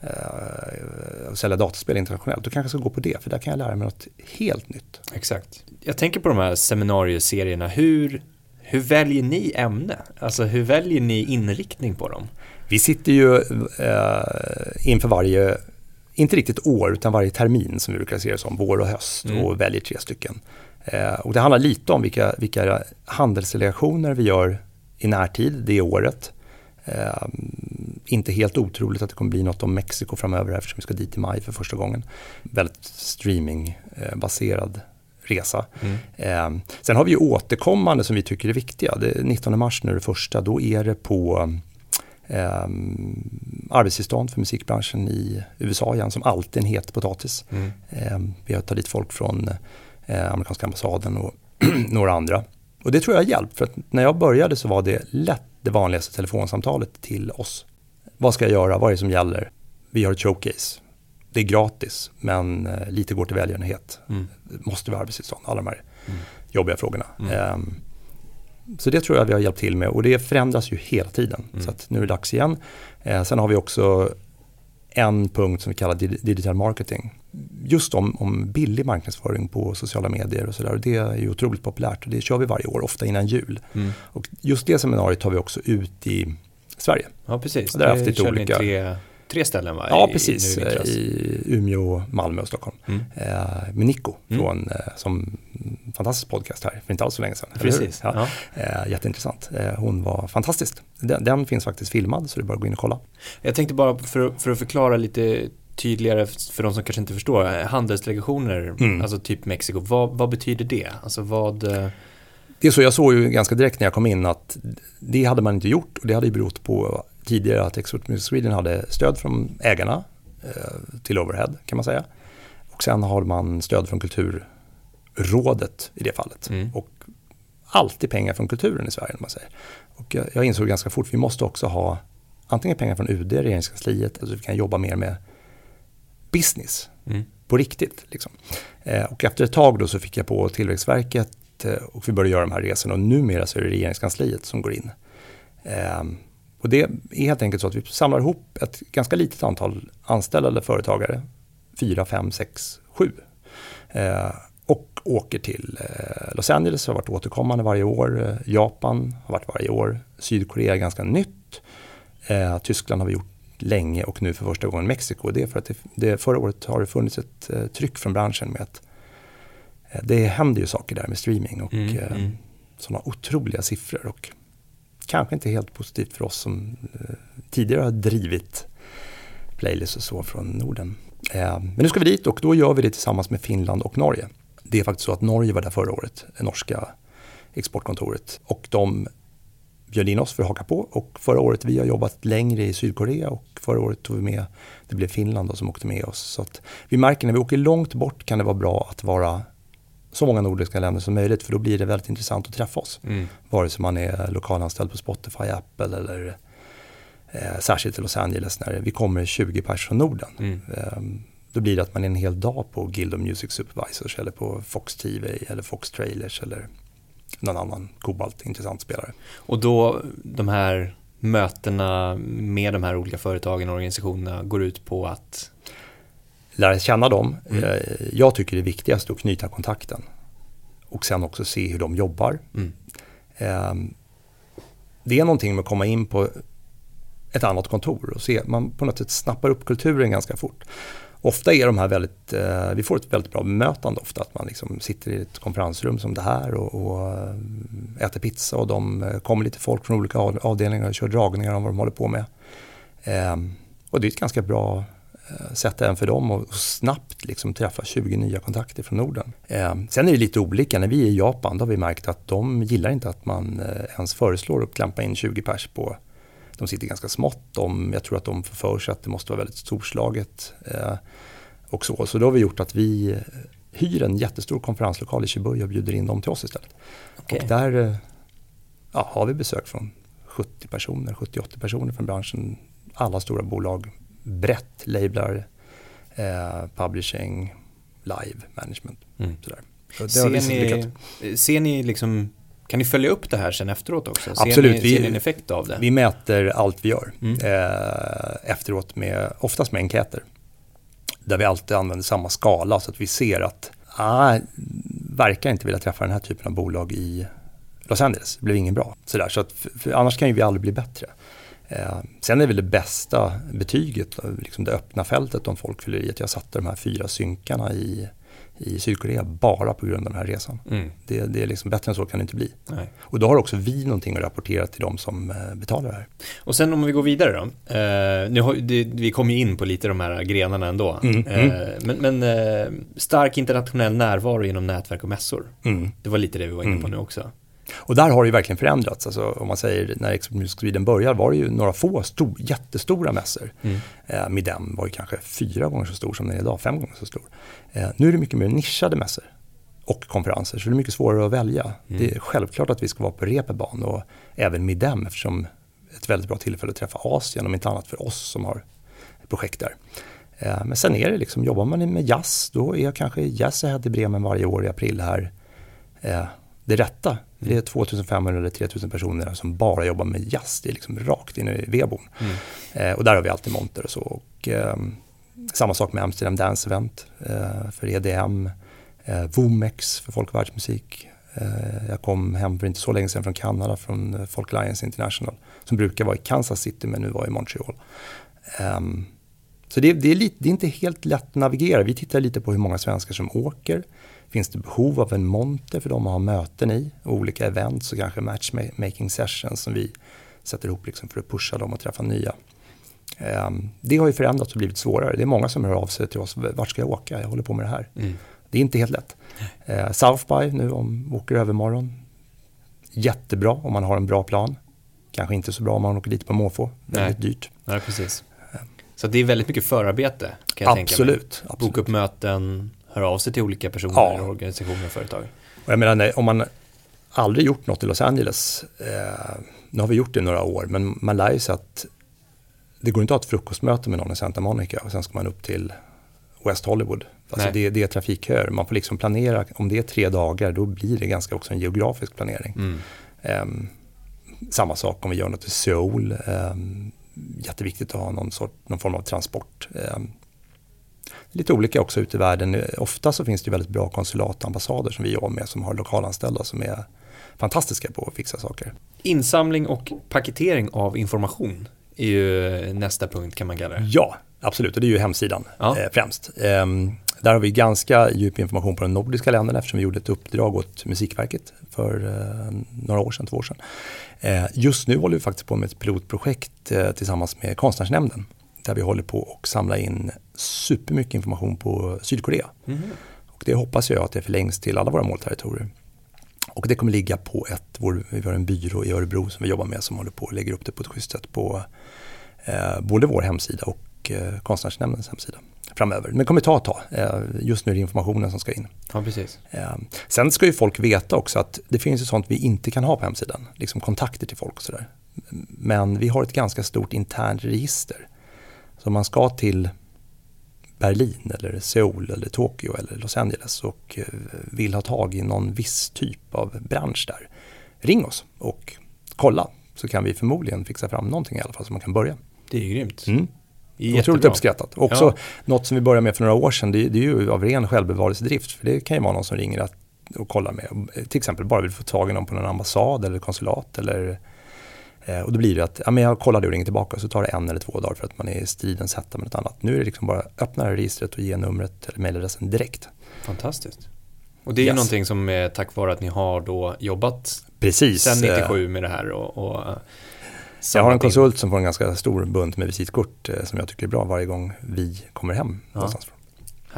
eh, sälja dataspel internationellt. Då kanske jag ska gå på det, för där kan jag lära mig något helt nytt. Exakt. Jag tänker på de här seminarieserierna. Hur, hur väljer ni ämne? Alltså hur väljer ni inriktning på dem? Vi sitter ju eh, inför varje, inte riktigt år, utan varje termin som vi brukar se det som, vår och höst, mm. och väljer tre stycken. Eh, och det handlar lite om vilka, vilka handelsrelationer vi gör i närtid det året. Eh, inte helt otroligt att det kommer bli något om Mexiko framöver eftersom vi ska dit i maj för första gången. Väldigt streamingbaserad resa. Mm. Eh, sen har vi ju återkommande som vi tycker är viktiga. Det 19 mars nu det första, då är det på eh, arbetstillstånd för musikbranschen i USA igen som alltid en het potatis. Mm. Eh, vi har tagit dit folk från eh, amerikanska ambassaden och några andra. Och det tror jag har hjälpt för att när jag började så var det lätt det vanligaste telefonsamtalet till oss. Vad ska jag göra? Vad är det som gäller? Vi har ett showcase. Det är gratis, men eh, lite går till välgörenhet. Mm. Måste vi ha arbetstillstånd? Alla de här mm. jobbiga frågorna. Mm. Um, så det tror jag vi har hjälpt till med och det förändras ju hela tiden. Mm. Så nu är det dags igen. Eh, sen har vi också en punkt som vi kallar digital marketing. Just om, om billig marknadsföring på sociala medier och sådär. Det är ju otroligt populärt och det kör vi varje år, ofta innan jul. Mm. Och just det seminariet tar vi också ut i Sverige. Ja, precis. där det kör olika... tre, tre ställen va? Ja, precis. I, I Umeå, Malmö och Stockholm. Mm. Eh, med Nico mm. från, eh, som fantastisk podcast här för inte alls så länge sedan. Precis. Ja. Ja. Eh, jätteintressant. Eh, hon var fantastisk. Den, den, finns faktiskt filmad så det är bara att gå in och kolla. Jag tänkte bara för, för att förklara lite tydligare för de som kanske inte förstår. Handelsdelegationer, mm. alltså typ Mexiko, vad, vad betyder det? Alltså vad... Eh, det är så, jag såg ju ganska direkt när jag kom in att det hade man inte gjort och det hade ju berott på tidigare att Export Music Sweden hade stöd från ägarna eh, till overhead kan man säga. Och sen har man stöd från Kulturrådet i det fallet. Mm. Och alltid pengar från kulturen i Sverige. Man säger. Och jag, insåg ganska fort, vi måste också ha antingen pengar från UD, regeringskansliet, alltså vi kan jobba mer med business mm. på riktigt. Liksom. Eh, och efter ett tag då så fick jag på Tillväxtverket eh, och vi började göra de här resorna och numera så är det regeringskansliet som går in. Eh, och det är helt enkelt så att vi samlar ihop ett ganska litet antal anställda eller företagare, fyra, fem, sex, sju. Eh, och åker till Los Angeles, har varit återkommande varje år. Japan har varit varje år. Sydkorea är ganska nytt. Tyskland har vi gjort länge och nu för första gången Mexiko. Det är för att det, det, förra året har det funnits ett eh, tryck från branschen med att eh, det händer ju saker där med streaming och mm, eh, mm. sådana otroliga siffror. Och kanske inte helt positivt för oss som eh, tidigare har drivit playlist och så från Norden. Eh, men nu ska vi dit och då gör vi det tillsammans med Finland och Norge. Det är faktiskt så att Norge var där förra året, det norska exportkontoret. Och de bjöd in oss för att haka på. Och förra året, vi har jobbat längre i Sydkorea och förra året tog vi med, det blev Finland då, som åkte med oss. Så att vi märker när vi åker långt bort kan det vara bra att vara så många nordiska länder som möjligt för då blir det väldigt intressant att träffa oss. Mm. Vare sig man är lokalanställd på Spotify, Apple eller eh, särskilt i Los Angeles när vi kommer 20 pers från Norden. Mm. Eh, då blir det att man är en hel dag på Guild of Music Supervisors eller på Fox TV eller Fox Trailers eller någon annan kobalt intressant spelare. Och då de här mötena med de här olika företagen och organisationerna går ut på att lära känna dem. Mm. Eh, jag tycker det är viktigast att knyta kontakten och sen också se hur de jobbar. Mm. Ehm, det är någonting med att komma in på ett annat kontor och se, man på något sätt snappar upp kulturen ganska fort ofta är de här väldigt, eh, vi får ett väldigt bra bemötande ofta. Att man liksom sitter i ett konferensrum som det här och, och eh, äter pizza och de eh, kommer lite folk från olika avdelningar och kör dragningar om vad de håller på med. Eh, och det är ett ganska bra eh, sätt även för dem att snabbt liksom träffa 20 nya kontakter från Norden. Eh, sen är det lite olika, när vi är i Japan då har vi märkt att de gillar inte att man ens föreslår att klampa in 20 pers på de sitter ganska smått. De, jag tror att de får för sig att det måste vara väldigt storslaget. Eh, och så. så då har vi gjort att vi eh, hyr en jättestor konferenslokal i Shibuya och bjuder in dem till oss istället. Okay. Och där eh, ja, har vi besök från 70 personer, 70-80 personer från branschen. Alla stora bolag, brett, lablar, eh, publishing, live, management. Mm. Sådär. Så ser, ni, ser ni liksom kan ni följa upp det här sen efteråt också? Ser Absolut. Ni, ser ni en effekt av det? Vi mäter allt vi gör mm. eh, efteråt, med, oftast med enkäter. Där vi alltid använder samma skala så att vi ser att ah, verkar inte vilja träffa den här typen av bolag i Los Angeles. Det blev ingen bra. Sådär, så att, för annars kan ju vi aldrig bli bättre. Eh, sen är väl det bästa betyget, liksom det öppna fältet om folk fyller i att jag satte de här fyra synkarna i i Sydkorea bara på grund av den här resan. Mm. Det, det, är liksom bättre än så kan det inte bli. Nej. Och då har också vi någonting att rapportera till de som eh, betalar det här. Och sen om vi går vidare då. Eh, nu har, det, vi kommer ju in på lite de här grenarna ändå. Mm. Eh, mm. Men, men eh, stark internationell närvaro genom nätverk och mässor. Mm. Det var lite det vi var inne på mm. nu också. Och där har det ju verkligen förändrats. Alltså, om man säger när Export Music Sweden började var det ju några få stor, jättestora mässor. Mm. Eh, Midem var ju kanske fyra gånger så stor som den är idag, fem gånger så stor. Eh, nu är det mycket mer nischade mässor och konferenser så det är mycket svårare att välja. Mm. Det är självklart att vi ska vara på Reeperbahn och även Midem eftersom ett väldigt bra tillfälle att träffa Asien om inte annat för oss som har projekt där. Eh, men sen är det liksom, jobbar man med jazz då är jag kanske Jazz Ahead i Bremen varje år i april här. Eh, det rätta. Det är 2500 eller 3000 personer som bara jobbar med jazz. Det är liksom rakt in i vedboden. Mm. Eh, och där har vi alltid monter och så. Och, eh, samma sak med Amsterdam Dance Event eh, för EDM. Eh, Vomex för folk och världsmusik. Eh, jag kom hem för inte så länge sedan från Kanada från eh, Folk Alliance International. Som brukar vara i Kansas City men nu var i Montreal. Um, så det, det, är lite, det är inte helt lätt att navigera. Vi tittar lite på hur många svenskar som åker. Finns det behov av en monter för dem att ha möten i? Olika events och kanske matchmaking sessions som vi sätter ihop liksom för att pusha dem och träffa nya. Ehm, det har ju förändrats och blivit svårare. Det är många som hör av sig till oss. Vart ska jag åka? Jag håller på med det här. Mm. Det är inte helt lätt. Eh, South by nu om åker övermorgon. Jättebra om man har en bra plan. Kanske inte så bra om man åker dit på måfå, väldigt Nej. dyrt. Nej, precis. Så det är väldigt mycket förarbete kan jag tänka mig. Absolut. Boka absolut. upp möten, höra av sig till olika personer, Ja. organisationer och företag. Och jag menar, om man aldrig gjort något i Los Angeles, eh, nu har vi gjort det i några år, men man lär ju sig att det går inte att ha ett frukostmöte med någon i Santa Monica och sen ska man upp till West Hollywood. Alltså det, det är trafikköer, man får liksom planera, om det är tre dagar då blir det ganska också en geografisk planering. Mm. Ehm, samma sak om vi gör något i Seoul. Ehm, jätteviktigt att ha någon, sort, någon form av transport. Ehm, lite olika också ute i världen. Ofta så finns det väldigt bra konsulat och ambassader som vi jobbar med som har lokalanställda som är fantastiska på att fixa saker. Insamling och paketering av information är ju nästa punkt kan man kalla det. Ja, absolut. Och det är ju hemsidan Ja. eh, främst. Ehm, där har vi ganska djup information på de nordiska länderna eftersom vi gjorde ett uppdrag åt Musikverket för eh, några år sedan, två år sedan. Eh, just nu håller vi faktiskt på med ett pilotprojekt eh, tillsammans med Konstnärsnämnden där vi håller på att samla in supermycket information på Sydkorea. Mhm. Och det hoppas jag att det förlängs till alla våra målterritorier. Och det kommer ligga på ett, vår, vi har en byrå i Örebro som vi jobbar med som håller på och lägger upp det på ett schysst sätt på eh, både vår hemsida och eh, Konstnärsnämndens hemsida framöver. Men det kommer ta ett tag. Eh, just nu är det informationen som ska in. Ja, precis. Eh, sen ska ju folk veta också att det finns ju sånt vi inte kan ha på hemsidan. Liksom kontakter till folk och sådär. Men vi har ett ganska stort internt register. Så man ska till Berlin eller Seoul eller Tokyo eller Los Angeles och eh, vill ha tag i någon viss typ av bransch där. Ring oss och kolla så kan vi förmodligen fixa fram någonting i alla fall så man kan börja. Det är ju grymt. Mm. Är Otroligt jättebra. uppskattat. Också Ja. något som vi började med för några år sedan, det, det är ju av ren självbevarelsedrift. För det kan ju vara någon som ringer att, och kollar med, till exempel bara vill få tag i någon på någon ambassad eller konsulat. Eller, och då blir det att, ja men jag kollade och ringer tillbaka så tar det en eller två dagar för att man är i stridens hetta med något annat. Nu är det liksom bara öppna det här registret och ge numret eller mejladressen direkt. Fantastiskt. Och det är ju Yes. någonting som är tack vare att ni har då jobbat Precis. eh, 97 med det här och, och eh, Jag har en in. konsult som får en ganska stor bunt med visitkort eh, som jag tycker är bra varje gång vi kommer hem. Ja. någonstans från.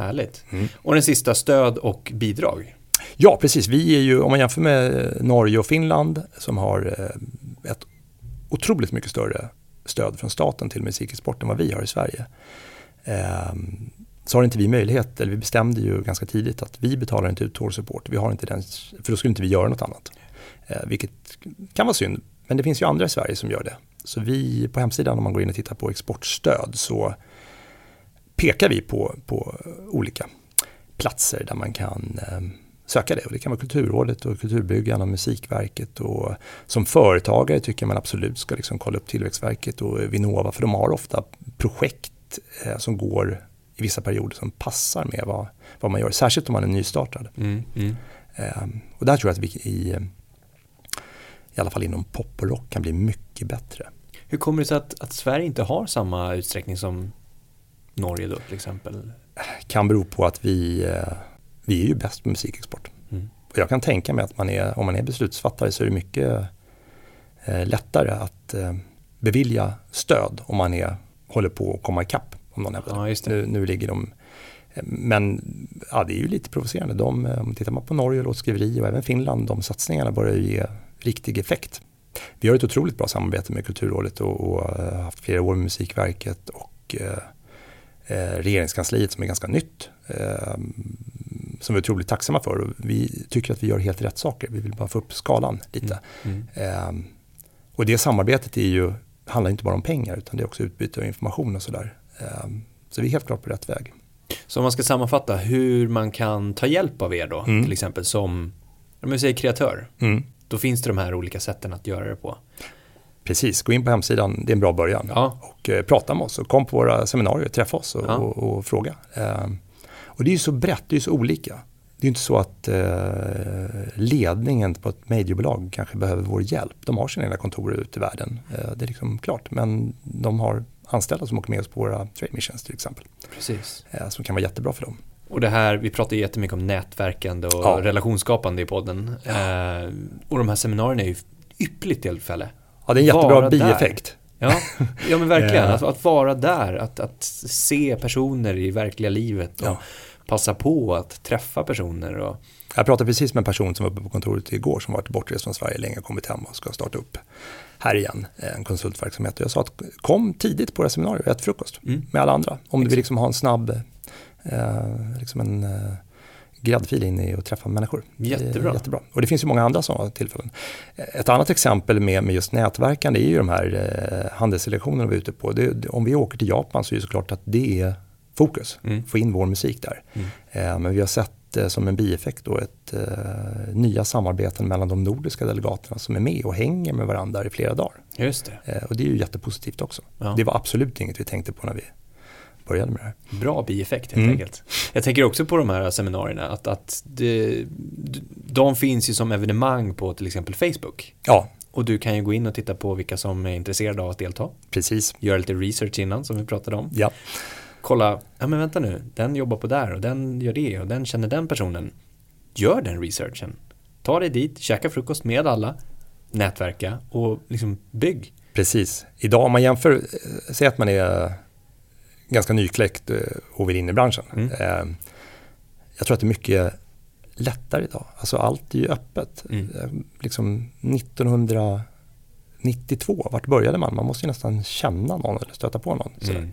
Härligt. Mm. Och den sista, stöd och bidrag. Ja, precis. Vi är ju, om man jämför med eh, Norge och Finland som har eh, ett otroligt mycket större stöd från staten till musikexport än vad vi har i Sverige. Ehm, så har inte vi möjlighet, eller vi bestämde ju ganska tidigt att vi betalar inte ut tour support. Vi har inte den, för då skulle inte vi göra något annat. Eh, vilket kan vara synd, men det finns ju andra i Sverige som gör det. Så vi på hemsidan om man går in och tittar på exportstöd så pekar vi på, på olika platser där man kan eh, söka det. Och det kan vara Kulturrådet och Kulturbyggarna och Musikverket. Och som företagare tycker man absolut ska liksom kolla upp Tillväxtverket och Vinnova för de har ofta projekt eh, som går i vissa perioder som passar med vad, vad man gör. Särskilt om man är nystartad. Mm, mm. Eh, och där tror jag att vi i, i alla fall inom pop och rock kan bli mycket bättre. Hur kommer det sig att, att Sverige inte har samma utsträckning som Norge då till exempel? Kan bero på att vi, eh, vi är ju bäst på musikexport. Mm. Och jag kan tänka mig att man är, om man är beslutsfattare så är det mycket eh, lättare att eh, bevilja stöd om man är, håller på att komma ikapp. Om någon hävdar. Ja. Nu, nu ligger de eh, men ja, det är ju lite provocerande. De, eh, om tittar man på Norge, låtskriveri och även Finland, de satsningarna börjar ju ge riktig effekt. Vi har ett otroligt bra samarbete med Kulturrådet och, och eh, haft flera år med Musikverket och eh, regeringskansliet som är ganska nytt. Eh, som vi är otroligt tacksamma för. Och vi tycker att vi gör helt rätt saker. Vi vill bara få upp skalan lite. Mm. Eh, och det samarbetet är ju, handlar inte bara om pengar utan det är också utbyte av information och sådär. Eh, så vi är helt klart på rätt väg. Så om man ska sammanfatta hur man kan ta hjälp av er då, Mm. till exempel som, om jag säger kreatör, Mm. då finns det de här olika sätten att göra det på. Precis, gå in på hemsidan, det är en bra början. Ja, Och eh, prata med oss och kom på våra seminarier, träffa oss och, Ja. och, och fråga. Eh, och det är ju så brett, det är ju så olika. Det är inte så att eh, ledningen på ett mediebolag kanske behöver vår hjälp. De har sina egna kontor ute i världen, eh, det är liksom klart. Men de har anställda som åker med oss på våra trade missions till exempel. precis. Eh, som kan vara jättebra för dem. Och det här, vi pratar jättemycket om nätverkande och Ja. relationsskapande i podden. Eh, och de här seminarierna är ju ypperligt tillfälle. Ja, det är en jättebra Vara där. bieffekt. Ja, ja men verkligen. Ja. Att, att vara där, att, att se personer i verkliga livet och Ja. Passa på att träffa personer. Och Jag pratade precis med en person som var uppe på kontoret igår som varit bortrest från Sverige länge och kommit hem och ska starta upp här igen, en konsultverksamhet. Och jag sa att kom tidigt på det seminariet och ät frukost mm. med alla andra. Om du vill liksom ha en snabb, eh, liksom en eh, gräddfil in i att träffa människor. Jättebra. Jättebra. Och det finns ju många andra sådana tillfällen. Ett annat exempel med, med just nätverkande är ju de här eh, handelsselektionerna vi är ute på. Det, om vi åker till Japan så är det såklart att det är fokus, mm. få in vår musik där. Mm. Eh, men vi har sett eh, som en bieffekt då ett eh, nya samarbeten mellan de nordiska delegaterna som är med och hänger med varandra i flera dagar. Just det. Eh, och det är ju jättepositivt också. Ja. Det var absolut inget vi tänkte på när vi började med det här. Bra bieffekt helt mm. enkelt. Jag tänker också på de här seminarierna, att, att det, de finns ju som evenemang på till exempel Facebook. Ja. Och du kan ju gå in och titta på vilka som är intresserade av att delta. Precis. Göra lite research innan som vi pratade om. Ja. Kolla, ja men vänta nu, den jobbar på där och den gör det och den känner den personen. Gör den researchen. Ta dig dit, käka frukost med alla, nätverka och liksom bygg. Precis. Idag om man jämför, eh, säg att man är ganska nykläckt eh, och vill in i branschen. Mm. Eh, jag tror att det är mycket lättare idag. Alltså allt är ju öppet. Mm. Liksom 1992, vart började man? Man måste ju nästan känna någon eller stöta på någon. Mm.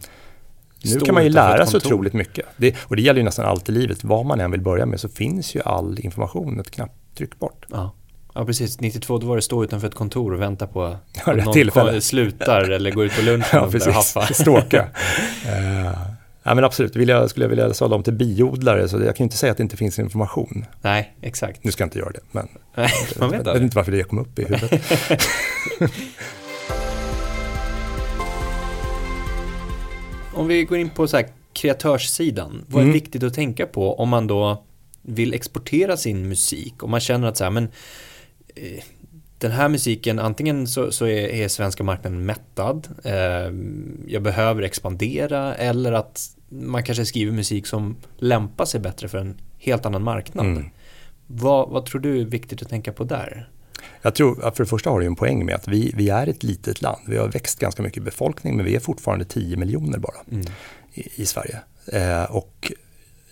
Nu kan man ju lära sig otroligt mycket. Det, och det gäller ju nästan allt i livet. Vad man än vill börja med så finns ju all information ett knapptryck bort. Ja. Ja precis, 92 då var det stå utanför ett kontor och vänta på att ja, någon tillfälle. slutar eller går ut på lunchen ja, och börjar haffa. Stråka. uh, ja men absolut, vill jag, skulle jag vilja sålla dem till biodlare så jag kan ju inte säga att det inte finns information. Nej, exakt. Nu ska jag inte göra det, men Nej, man vet jag vet inte varför det kom upp i huvudet. Om vi går in på så här, kreatörssidan, vad är mm. viktigt att tänka på om man då vill exportera sin musik? Om man känner att så här, men Eh, den här musiken, antingen så, så är, är, svenska marknaden mättad, eh, jag behöver expandera eller att man kanske skriver musik som lämpar sig bättre för en helt annan marknad. Mm. Vad, vad tror du är viktigt att tänka på där? Jag tror, för det första har du en poäng med att vi, vi är ett litet land. Vi har växt ganska mycket i befolkning men vi är fortfarande 10 miljoner bara mm. i, i, Sverige. Eh, och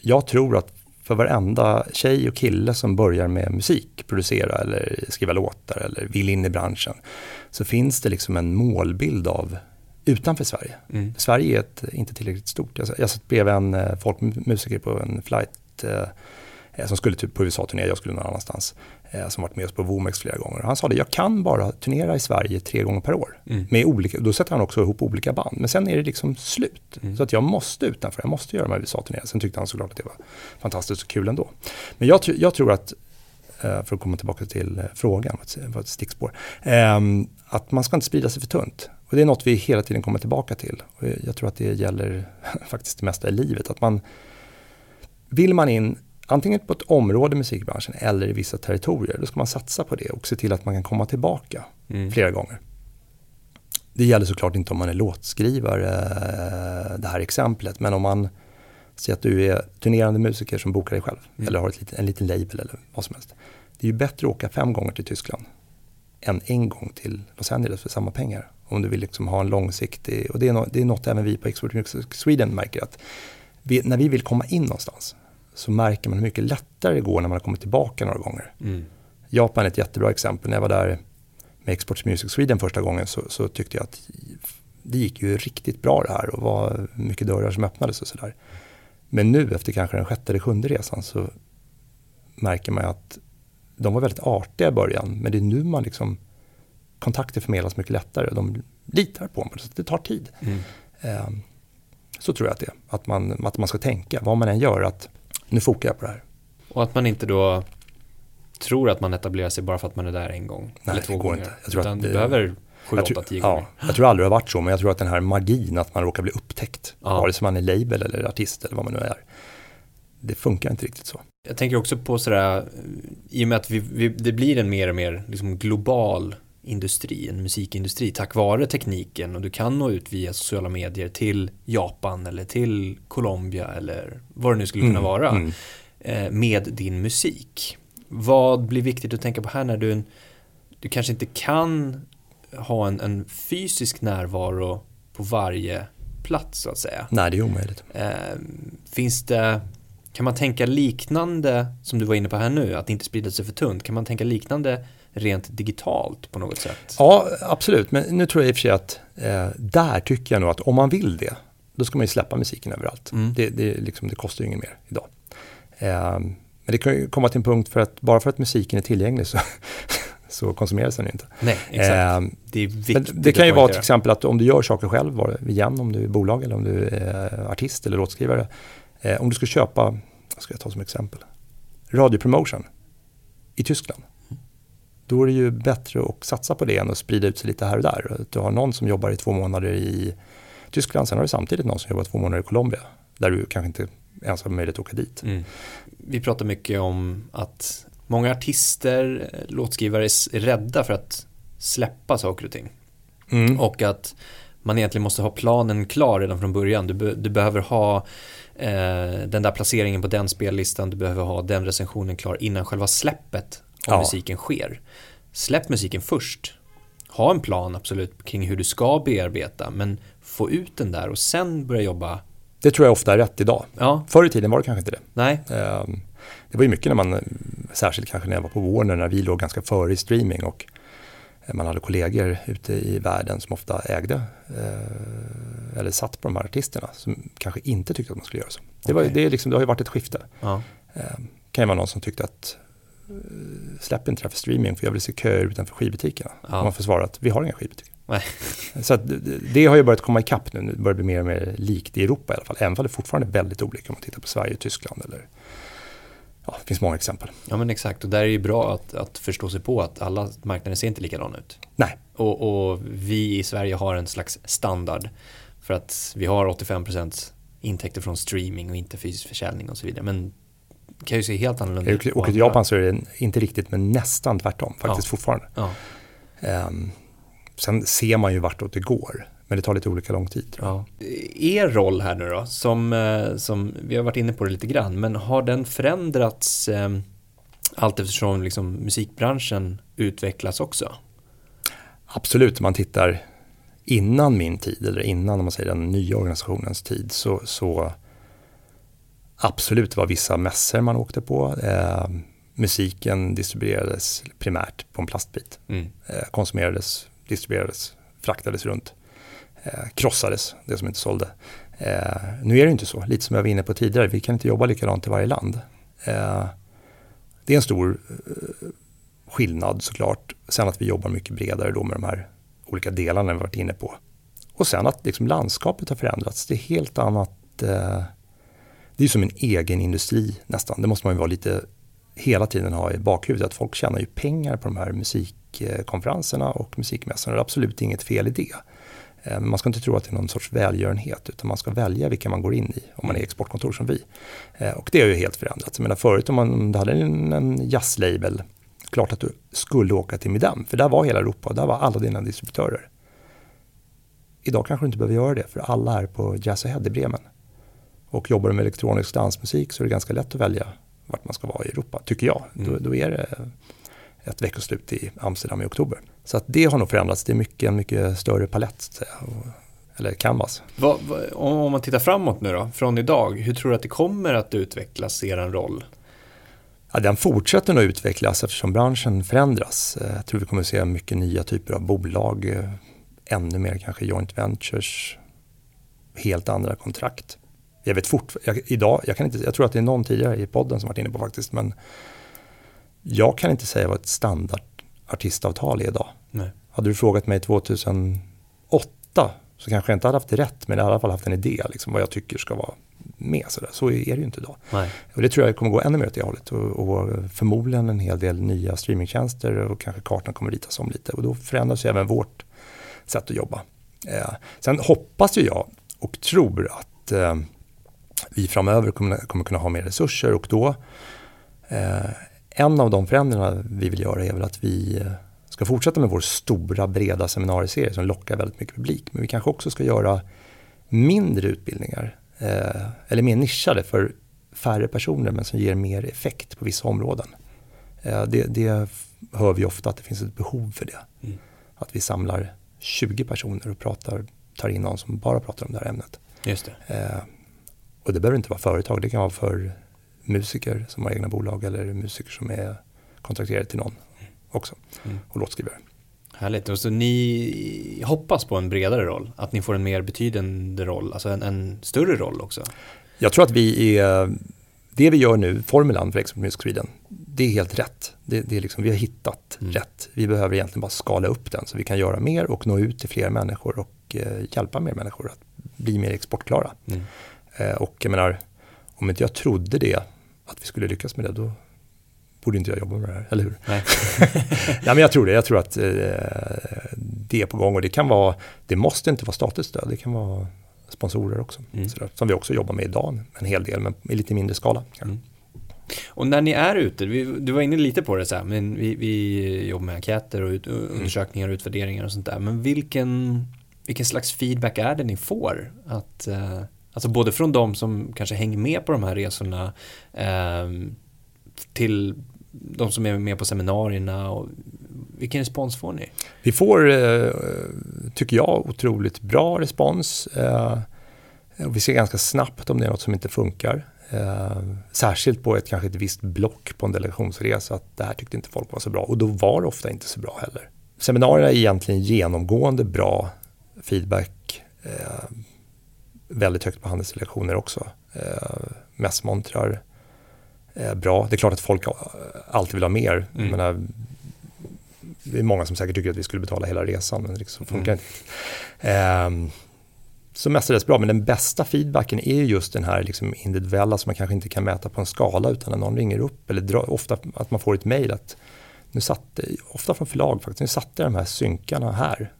jag tror att för varenda tjej och kille som börjar med musik, producera eller skriva låtar eller vill in i branschen, så finns det liksom en målbild av utanför Sverige. Mm. Sverige är ett, inte tillräckligt stort. Jag, jag satt bredvid en eh, folkmusiker på en flight eh, som skulle typ på USA-turné, jag skulle någon annanstans. Eh, som varit med oss på Womex flera gånger. Han sa det, jag kan bara turnera i Sverige tre gånger per år. Mm. Med olika, då sätter han också ihop olika band. Men sen är det liksom slut. Mm. Så att jag måste utanför, jag måste göra de här USA-turnéerna. Sen tyckte han såklart att det var fantastiskt och kul ändå. Men jag, jag tror att, eh, för att komma tillbaka till eh, frågan, var ett stickspår. Ehm, att man ska inte sprida sig för tunt. Och det är något vi hela tiden kommer tillbaka till. Och jag tror att det gäller faktiskt det mesta i livet. Att man, vill man in antingen på ett område i musikbranschen eller i vissa territorier, då ska man satsa på det och se till att man kan komma tillbaka mm. flera gånger. Det gäller såklart inte om man är låtskrivare, eh, det här exemplet, men om man säger att du är turnerande musiker som bokar dig själv mm. eller har ett, en liten label eller vad som helst. Det är ju bättre att åka fem gånger till Tyskland än en gång till Los Angeles för samma pengar. Om du vill liksom ha en långsiktig, och det är, no, det är något även vi på Export Music Sweden märker att vi, när vi vill komma in någonstans så märker man hur mycket lättare det går när man har kommit tillbaka några gånger. Mm. Japan är ett jättebra exempel. När jag var där med Exports Music Sweden första gången så, så, tyckte jag att det gick ju riktigt bra det här och var mycket dörrar som öppnades och sådär. Men nu efter kanske den sjätte eller sjunde resan så märker man att de var väldigt artiga i början men det är nu man liksom kontakter förmedlas mycket lättare och de litar på mig så det tar tid. Mm. Um, så tror jag att det är. Att man, att man ska tänka, vad man än gör, att nu fokar jag på det här. Och att man inte då tror att man etablerar sig bara för att man är där en gång Nej, eller två det går gånger. Inte. Jag tror Utan att det, du behöver sju, åtta, tio ja, gånger. Jag tror aldrig det har varit så, men jag tror att den här magin att man råkar bli upptäckt, ja. vare sig man är label eller artist eller vad man nu är, det funkar inte riktigt så. Jag tänker också på sådär, i och med att vi, vi, det blir en mer och mer liksom global industri, en musikindustri tack vare tekniken och du kan nå ut via sociala medier till Japan eller till Colombia eller vad det nu skulle kunna mm, vara mm. Eh, med din musik. Vad blir viktigt att tänka på här när du, du kanske inte kan ha en, en fysisk närvaro på varje plats så att säga. Nej, det är omöjligt. Eh, finns det Kan man tänka liknande, som du var inne på här nu, att inte sprida sig för tunt, kan man tänka liknande rent digitalt på något sätt? Ja, absolut, men nu tror jag i och för sig att eh, där tycker jag nog att om man vill det, då ska man ju släppa musiken överallt. Mm. Det, det, liksom, det, kostar ju inget mer idag. Eh, men det kan ju komma till en punkt för att bara för att musiken är tillgänglig så, så konsumeras den ju inte. Nej, exakt. Eh, det är viktigt. det kan ju vara till exempel att om du gör saker själv, igen om du är bolag eller om du är artist eller låtskrivare. Eh, om du ska köpa, vad ska jag ta som exempel, radiopromotion i Tyskland. Då är det ju bättre att satsa på det än att sprida ut sig lite här och där. Du har någon som jobbar i två månader i Tyskland, sen har du samtidigt någon som jobbar två månader i Colombia. Där du kanske inte ens har möjlighet att åka dit. Mm. Vi pratar mycket om att många artister, låtskrivare är rädda för att släppa saker och ting. Mm. Och att man egentligen måste ha planen klar redan från början. Du, be, du behöver ha eh, den där placeringen på den spellistan, du behöver ha den recensionen klar innan själva släppet av ja. musiken sker. Släpp musiken först. Ha en plan absolut kring hur du ska bearbeta, men få ut den där och sen börja jobba det tror jag ofta är rätt idag. Ja. Förr i tiden var det kanske inte det. Nej. Ehm, det var ju mycket när man, särskilt kanske när jag var på Warner, när vi låg ganska före i streaming och man hade kollegor ute i världen som ofta ägde eh, eller satt på de här artisterna som kanske inte tyckte att man skulle göra så. Det, var, det, är liksom, det har ju varit ett skifte. Ja. Det ehm, kan ju vara någon som tyckte att eh, släpp inte det här för streaming för jag vill se köer utanför skivbutikerna. Ja. Man får svara att vi har inga skivbutiker. Nej. Så det, det har ju börjat komma ikapp nu, det börjar bli mer och mer likt i Europa i alla fall. Även om det fortfarande är väldigt olika om man tittar på Sverige och Tyskland eller ja, det finns många exempel. Ja men exakt och där är det bra att, att förstå sig på att alla marknader ser inte likadana ut. Nej. Och, och, vi i Sverige har en slags standard för att vi har 85% intäkter från streaming och inte fysisk försäljning och så vidare. Men kan ju se helt annorlunda ut. Och i Japan så är det inte riktigt men nästan tvärtom faktiskt ja. fortfarande. Ja. Um, sen ser man ju vartåt det går. Men det tar lite olika lång tid. Ja. Er roll här nu då, som, eh, som vi har varit inne på det lite grann, men har den förändrats eh, allt eftersom liksom, musikbranschen utvecklas också? Absolut, om man tittar innan min tid, eller innan man säger den nya organisationens tid, så, så absolut var vissa mässor man åkte på. Eh, musiken distribuerades primärt på en plastbit. Mm. Eh, konsumerades, distribuerades, fraktades runt eh, krossades, det som inte sålde. Eh, nu är det inte så, lite som jag var inne på tidigare, vi kan inte jobba likadant i varje land. Eh, det är en stor eh, skillnad såklart. Sen att vi jobbar mycket bredare då med de här olika delarna vi varit inne på. Och sen att liksom landskapet har förändrats. Det är helt annat. Det är som en egen industri nästan. Det måste man ju vara lite hela tiden ha i bakhuvudet. Att folk tjänar ju pengar på de här musikkonferenserna och musikmässorna. Det är absolut inget fel i det. Eh, men man ska inte tro att det är någon sorts välgörenhet utan man ska välja vilka man går in i om man är exportkontor som vi. Eh, och det har ju helt förändrats. Jag menar förut om man om hade en, en jazzlabel, klart att du skulle åka till Midam för där var hela Europa och där var alla dina distributörer. Idag kanske du inte behöver göra det för alla är på Jazz Ahead i Bremen. Och jobbar du med elektronisk dansmusik så är det ganska lätt att välja vart man ska vara i Europa, tycker jag. Mm. Då, då är det ett veckoslut i Amsterdam i oktober. Så att det har nog förändrats. Det är mycket, en mycket större palett, eller canvas. Va, va, om man tittar framåt nu då, från idag, hur tror du att det kommer att utvecklas, er roll? Ja, den fortsätter nog utvecklas eftersom branschen förändras. Eh, jag tror vi kommer att se mycket nya typer av bolag, eh, ännu mer kanske joint ventures, helt andra kontrakt. Jag vet fort, jag, idag, jag, kan inte, jag tror att det är någon tidigare i podden som varit inne på faktiskt, men jag kan inte säga vad ett standardartistavtal är idag. Nej. Hade du frågat mig 2008 så kanske jag inte hade haft det rätt men jag hade i alla fall haft en idé liksom, vad jag tycker ska vara med. Så, så är det ju inte idag. Nej. Och det tror jag kommer gå ännu mer åt det hållet och, och, förmodligen en hel del nya streamingtjänster och kanske kartan kommer ritas om lite och då förändras ju även vårt sätt att jobba. Eh, sen hoppas ju jag och tror att eh, vi framöver kommer, kommer kunna ha mer resurser och då eh, en av de förändringarna vi vill göra är väl att vi eh, ska fortsätta med vår stora breda seminarieserie som lockar väldigt mycket publik. Men vi kanske också ska göra mindre utbildningar eh, eller mer nischade för färre personer men som ger mer effekt på vissa områden. Eh, det, det, hör vi ofta att det finns ett behov för det. Mm. Att vi samlar 20 personer och pratar, tar in någon som bara pratar om det här ämnet. Just det. Eh, och det behöver inte vara företag, det kan vara för musiker som har egna bolag eller musiker som är kontrakterade till någon också mm. och låtskrivare. Härligt, och så ni hoppas på en bredare roll, att ni får en mer betydande roll, alltså en, en större roll också? Jag tror att vi är, det vi gör nu, formulan för Export Music Sweden, det är helt rätt. Det, det är liksom, vi har hittat mm. rätt. Vi behöver egentligen bara skala upp den så vi kan göra mer och nå ut till fler människor och eh, hjälpa mer människor att bli mer exportklara. Mm. Eh, och jag menar, om inte jag trodde det, att vi skulle lyckas med det, då borde inte jag jobba med det här, eller hur? Nej. ja, men jag tror det, jag tror att eh, det är på gång och det kan vara, det måste inte vara statligt stöd, det kan vara sponsorer också. Mm. Sådär, som vi också jobbar med idag, en hel del, men i lite mindre skala. Mm. Och när ni är ute, vi, du var inne lite på det så här, men vi, vi jobbar med enkäter och ut, mm. undersökningar och utvärderingar och sånt där. Men vilken, vilken slags feedback är det ni får? Att, eh, alltså både från de som kanske hänger med på de här resorna eh, till de som är med på seminarierna. Och vilken respons får ni? Vi får, eh, tycker jag, otroligt bra respons. Eh, vi ser ganska snabbt om det är något som inte funkar. Eh, särskilt på ett kanske ett visst block på en delegationsresa att det här tyckte inte folk var så bra och då var det ofta inte så bra heller. Seminarierna är egentligen genomgående bra feedback. Eh, Eh, väldigt högt på handelsdelegationer också. Eh, mässmontrar eh, bra. Det är klart att folk alltid vill ha mer. Mm. Menar, det är många som säkert tycker att vi skulle betala hela resan men det så funkar mm. inte. Eh, så mestadels bra, men den bästa feedbacken är just den här liksom individuella som man kanske inte kan mäta på en skala utan när någon ringer upp eller dra, ofta att man får ett mejl att nu satt, ofta från förlag faktiskt, nu satte jag de här synkarna här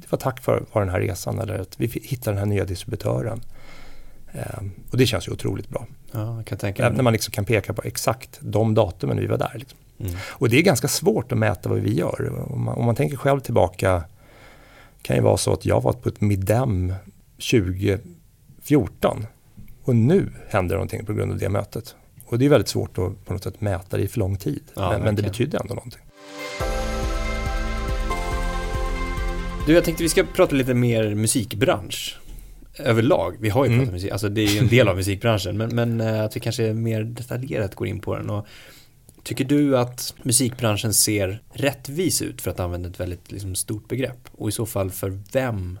det var tack för, för den här resan eller att vi hittade den här nya distributören. Um, och det känns ju otroligt bra. Ja, När man liksom kan peka på exakt de datumen vi var där. Liksom. Mm. Och det är ganska svårt att mäta vad vi gör. Om man, om man tänker själv tillbaka kan ju vara så att jag var på ett Midem 2014 och nu händer någonting på grund av det mötet. Och det är väldigt svårt att på något sätt mäta det i för lång tid. Ja, men, men, det betyder ändå någonting. Du, jag tänkte vi ska prata lite mer musikbransch överlag. Vi har ju pratat mm. musik, alltså det är ju en del av musikbranschen, men, men eh, att vi kanske mer detaljerat går in på den. Och tycker du att musikbranschen ser rättvis ut för att använda ett väldigt liksom, stort begrepp? Och i så fall för vem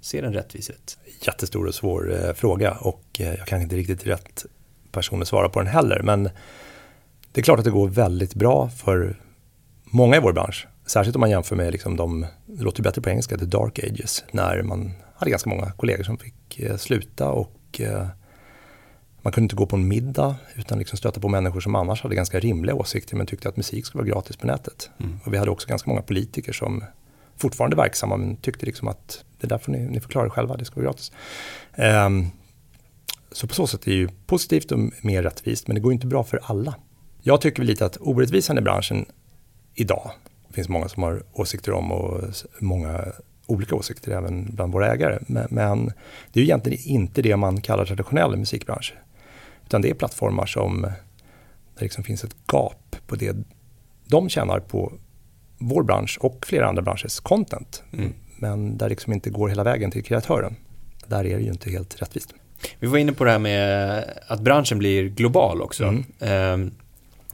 ser den rättvis ut? Jättestor och svår eh, fråga och eh, jag kanske inte riktigt rätt person att svara på den heller. Men det är klart att det går väldigt bra för många i vår bransch. Särskilt om man jämför med liksom de, det låter bättre på engelska, the dark ages, när man hade ganska många kollegor som fick eh, sluta och eh, man kunde inte gå på en middag utan liksom stöta på människor som annars hade ganska rimliga åsikter men tyckte att musik skulle vara gratis på nätet. Mm. Och vi hade också ganska många politiker som fortfarande verksamma men tyckte liksom att det där får ni, ni får klara er själva, det ska vara gratis. Um, så på så sätt är det ju positivt och mer rättvist men det går inte bra för alla. Jag tycker lite att orättvisan i branschen idag, finns många som har åsikter om och många olika åsikter även bland våra ägare. Men, men det är ju egentligen inte det man kallar traditionell musikbransch. Utan det är plattformar som där det liksom finns ett gap på det de tjänar på vår bransch och flera andra branschers content. Mm. Men där liksom inte går hela vägen till kreatören. Där är det ju inte helt rättvist. Vi var inne på det här med att branschen blir global också. Mm. Ehm,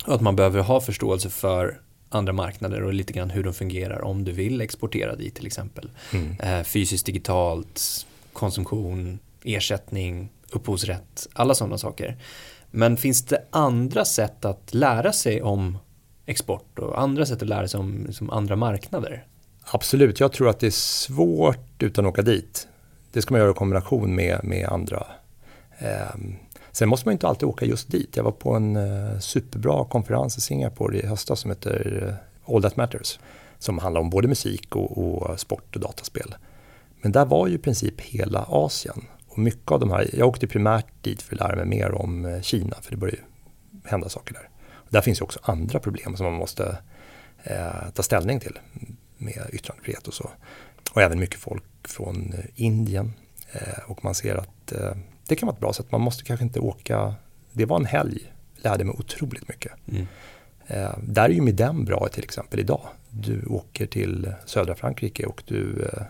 och att man behöver ha förståelse för andra marknader och lite grann hur de fungerar om du vill exportera dit till exempel. Mm. Ehm, fysiskt, digitalt, konsumtion, ersättning, upphovsrätt, alla sådana saker. Men finns det andra sätt att lära sig om export och andra sätt att lära sig om liksom andra marknader? Absolut, jag tror att det är svårt utan att åka dit. Det ska man göra i kombination med, med andra. Eh, sen måste man inte alltid åka just dit. Jag var på en eh, superbra konferens i Singapore i höstas som heter eh, All That Matters. Som handlar om både musik och, och sport och dataspel. Men där var ju i princip hela Asien. Och mycket av de här, jag åkte primärt dit för att lära mig mer om eh, Kina, för det börjar ju hända saker där. Där finns ju också andra problem som man måste eh, ta ställning till med yttrandefrihet och så. Och även mycket folk från Indien. Eh, och man ser att eh, det kan vara ett bra sätt. Man måste kanske inte åka. Det var en helg, lärde mig otroligt mycket. Mm. Eh, där är ju Midem bra till exempel idag. Du åker till södra Frankrike och du eh,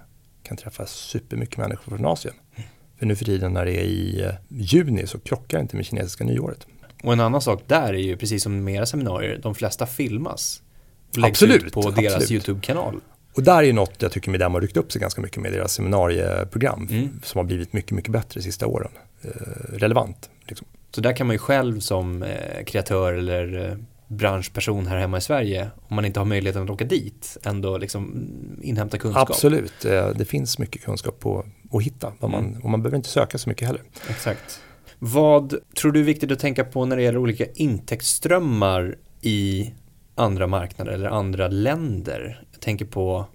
kan träffa supermycket människor från Asien. Mm. För nu för tiden när det är i eh, juni så krockar det inte med kinesiska nyåret. Och en annan sak där är ju precis som med era seminarier, de flesta filmas. Och läggs Absolut, ut på deras YouTube-kanal. Och där är ju något jag tycker Midem har ryckt upp sig ganska mycket med deras seminarieprogram Mm. som har blivit mycket, mycket bättre de sista åren. Eh, relevant. Liksom. Så där kan man ju själv som eh, kreatör eller eh, branschperson här hemma i Sverige, om man inte har möjligheten att åka dit, ändå liksom inhämta kunskap. Absolut, det finns mycket kunskap på att hitta. Vad man, Mm. Och man behöver inte söka så mycket heller. Exakt. Vad tror du är viktigt att tänka på när det gäller olika intäktsströmmar i andra marknader eller andra länder? Tänker på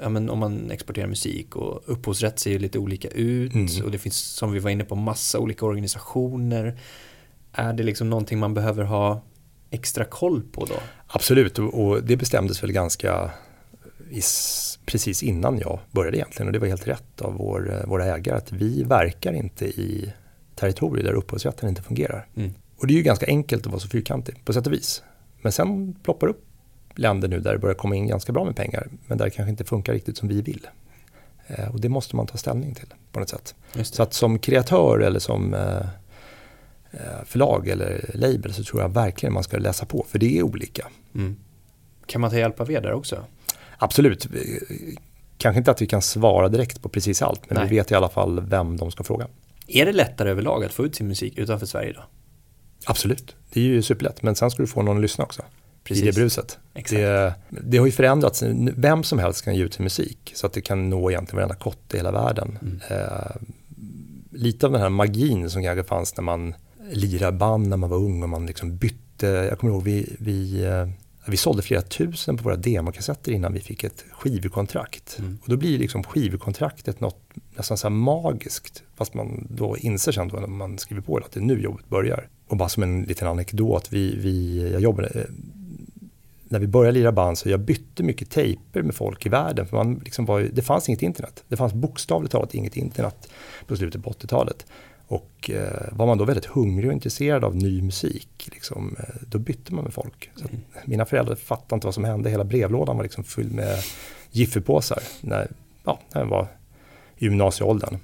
ja, men om man exporterar musik och upphovsrätt ser ju lite olika ut Mm. och det finns som vi var inne på massa olika organisationer. Är det liksom någonting man behöver ha extra koll på då? Absolut, och, det bestämdes väl ganska i, s- precis innan jag började egentligen. Och det var helt rätt av vår, eh, våra ägare att vi verkar inte i territorier där upphovsrätten inte fungerar. Mm. Och det är ju ganska enkelt att vara så fyrkantig på sätt och vis. Men sen ploppar upp länder nu där det börjar komma in ganska bra med pengar men där det kanske inte funkar riktigt som vi vill. Eh, och det måste man ta ställning till på något sätt. Så att som kreatör eller som eh, eh, förlag eller label så tror jag verkligen man ska läsa på för det är olika. Mm. Kan man ta hjälp av er där också? Absolut. Kanske inte att vi kan svara direkt på precis allt men Nej. vi vet i alla fall vem de ska fråga. Är det lättare överlag att få ut sin musik utanför Sverige då? Absolut, det är ju superlätt men sen ska du få någon att lyssna också. Precis. I det bruset. Det, det har ju förändrats. Vem som helst kan ge ut sin musik så att det kan nå egentligen varenda kotte i hela världen. Mm. Eh, lite av den här magin som kanske fanns när man lirade band när man var ung och man liksom bytte. Jag kommer ihåg vi, vi, eh, vi sålde flera tusen på våra demokassetter innan vi fick ett skivkontrakt. Mm. Och då blir liksom skivkontraktet något nästan så magiskt. Fast man då inser sen då när man skriver på det att det är nu jobbet börjar. Och bara som en liten anekdot, vi, vi, jag jobbade, eh, när vi började lira band så jag bytte mycket tejper med folk i världen. För man liksom var ju, det fanns inget internet. Det fanns bokstavligt talat inget internet på slutet på 80-talet. Och eh, var man då väldigt hungrig och intresserad av ny musik, liksom, eh, då bytte man med folk. Så att mina föräldrar fattade inte vad som hände. Hela brevlådan var liksom fylld med Jiffypåsar när, ja, när jag var i gymnasieåldern.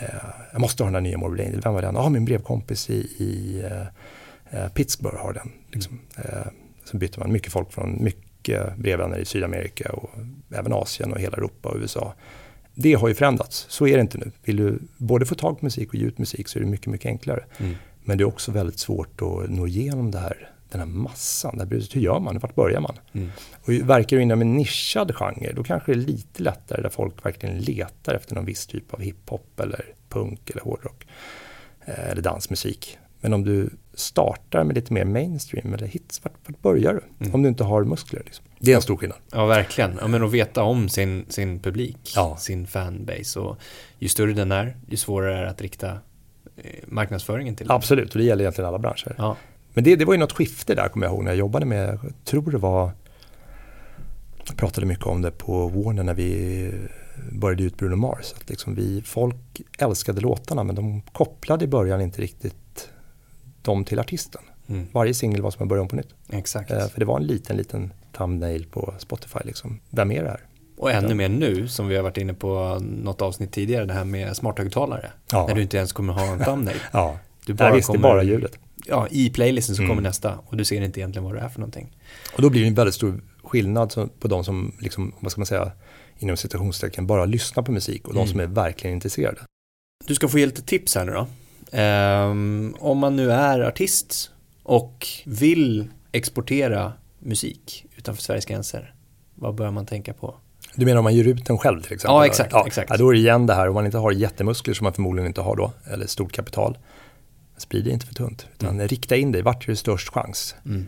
Eh, jag måste ha den här nya Morbid. Vem var den? Ja, min brevkompis i, i eh, eh, Pittsburgh har den. Liksom. Eh, Sen bytte man mycket folk från mycket brevvänner i Sydamerika och även Asien och hela Europa och USA. Det har ju förändrats, så är det inte nu. Vill du både få tag på musik och ge ut musik så är det mycket, mycket enklare. Mm. Men det är också väldigt svårt att nå igenom det här, den här massan. Det här bruset. Hur gör man? Vart börjar man? Mm. Och verkar du inom en nischad genre, då kanske det är lite lättare där folk verkligen letar efter någon viss typ av hiphop eller punk eller hårdrock. Eh, eller dansmusik. Men om du startar med lite mer mainstream eller hits, vart, vart börjar du? Mm. Om du inte har muskler. Liksom. Det är en stor skillnad. Ja, verkligen. Ja, men att veta om sin, sin publik, Ja. sin fanbase. Och ju större den är, ju svårare är det att rikta eh, marknadsföringen till. Absolut, och det gäller egentligen alla branscher. Ja. Men det, det var ju något skifte där, kommer jag ihåg, när jag jobbade med, jag tror det var, jag pratade mycket om det på Warner när vi började ut Bruno Mars. Att liksom vi, folk älskade låtarna men de kopplade i början inte riktigt dem till artisten. Mm. Varje singel var som en början på nytt. Exakt. Eh, för det var en liten, liten thumbnail på Spotify. Liksom. Vem är det här? Och ännu Ja. mer nu, som vi har varit inne på något avsnitt tidigare, det här med smarthögtalare. Ja, När du inte ens kommer ha en thumbnail. ja. Du Bara visst, det är kommer, bara ljudet. Ja, i playlisten så Mm. kommer nästa och du ser inte egentligen vad det är för någonting. Och då blir det en väldigt stor skillnad på de som, liksom, vad ska man säga, inom citationstecken bara lyssnar på musik och de Mm. som är verkligen intresserade. Du ska få ge lite tips här nu då. Ehm, om man nu är artist och vill exportera musik utanför Sveriges gränser, vad bör man tänka på? Du menar om man ger ut den själv till exempel? Ja, exakt, exakt. Ja, då är det igen det här, om man inte har jättemuskler som man förmodligen inte har då, eller stort kapital, sprid det inte för tunt. Utan Mm. rikta in dig, vart är det störst chans? Mm.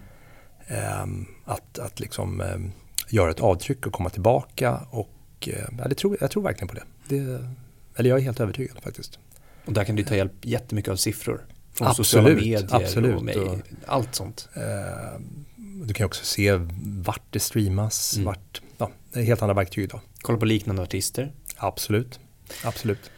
Ehm, att att liksom, ehm, göra ett avtryck och komma tillbaka. Och, eh, ja, det tror, jag tror verkligen på det. det. Eller jag är helt övertygad faktiskt. Och där kan du ta hjälp jättemycket av siffror. Från Absolut, sociala medier absolut. och Och- allt sånt. Ehm, du kan också se vart det streamas, Mm. vart, ja, det är helt andra verktyg idag. Kolla på liknande artister. Absolut, absolut.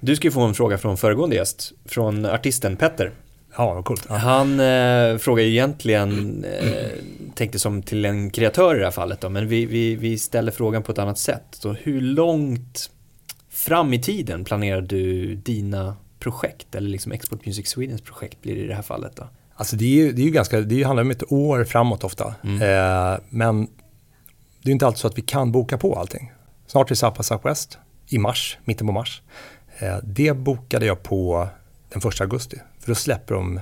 Du ska ju få en fråga från föregående gäst, från artisten Petter. Ja, vad coolt. Ja. Han eh, frågar ju egentligen, eh, tänkte som till en kreatör i det här fallet då, men vi, vi, vi ställer frågan på ett annat sätt. Så hur långt fram i tiden planerar du dina projekt, eller liksom Export Music Swedens projekt blir det i det här fallet då? Alltså det, är ju, det, är ju ganska, det handlar om ett år framåt ofta. Mm. Eh, men det är inte alltid så att vi kan boka på allting. Snart är South Southwest i mars, mitten på mars. Eh, det bokade jag på den första augusti. För då släpper de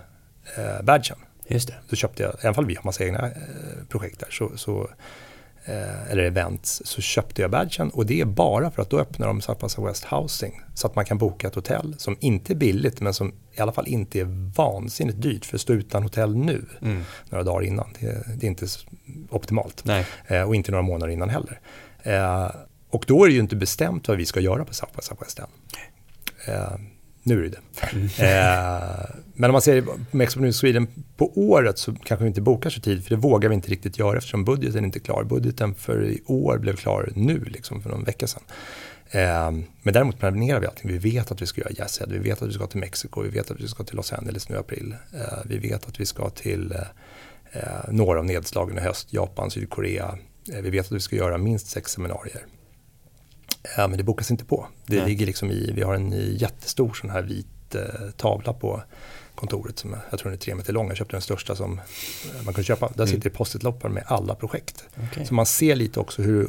eh, badgen. Just det. Då köpte jag, i alla fall vi har massa egna eh, projekt där, så, så, eller events, så köpte jag badgen och det är bara för att då öppnar de by Southwest Housing så att man kan boka ett hotell som inte är billigt men som i alla fall inte är vansinnigt dyrt för att stå utan hotell nu Mm. några dagar innan. Det, det är inte optimalt eh, och inte några månader innan heller. Eh, och då är det ju inte bestämt vad vi ska göra på by Southwest än. Eh, nu är det det. Eh, men om man ser på Expo Sweden på året så kanske vi inte bokar så tid för det vågar vi inte riktigt göra eftersom budgeten inte är klar. Budgeten för i år blev klar nu, liksom för någon vecka sedan. Eh, men däremot planerar vi allting. Vi vet att vi ska göra Jazzhead, vi vet att vi ska till Mexiko, vi vet att vi ska till Los Angeles nu i april. Eh, vi vet att vi ska till eh, eh några av nedslagen i höst, Japan, Sydkorea. Eh, vi vet att vi ska göra minst sex seminarier. Ja, men det bokas inte på. Det Nej. ligger liksom i, vi har en jättestor sån här vit eh, tavla på kontoret som jag tror den är tre meter lång. Jag köpte den största som eh, man kunde köpa. Där Mm. sitter post-it-loppar med alla projekt. Okej. Så man ser lite också hur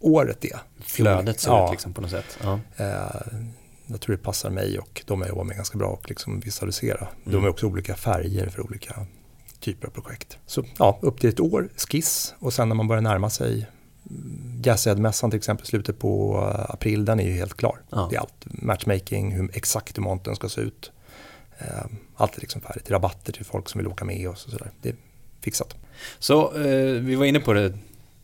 året är. Flödet ser Ja. ut liksom på något sätt. Ja. Eh, jag tror det passar mig och de jag jobbar med ganska bra och liksom visualisera. De Mm. är också olika färger för olika typer av projekt. Så ja, upp till ett år, skiss och sen när man börjar närma sig mm, Jazzed-mässan till exempel, slutet på eh, april, den är ju helt klar. Ja. Det är allt, matchmaking, hur exakt hur monten ska se ut. Eh, allt är liksom färdigt, rabatter till folk som vill åka med oss och sådär. Det är fixat. Så eh, vi var inne på det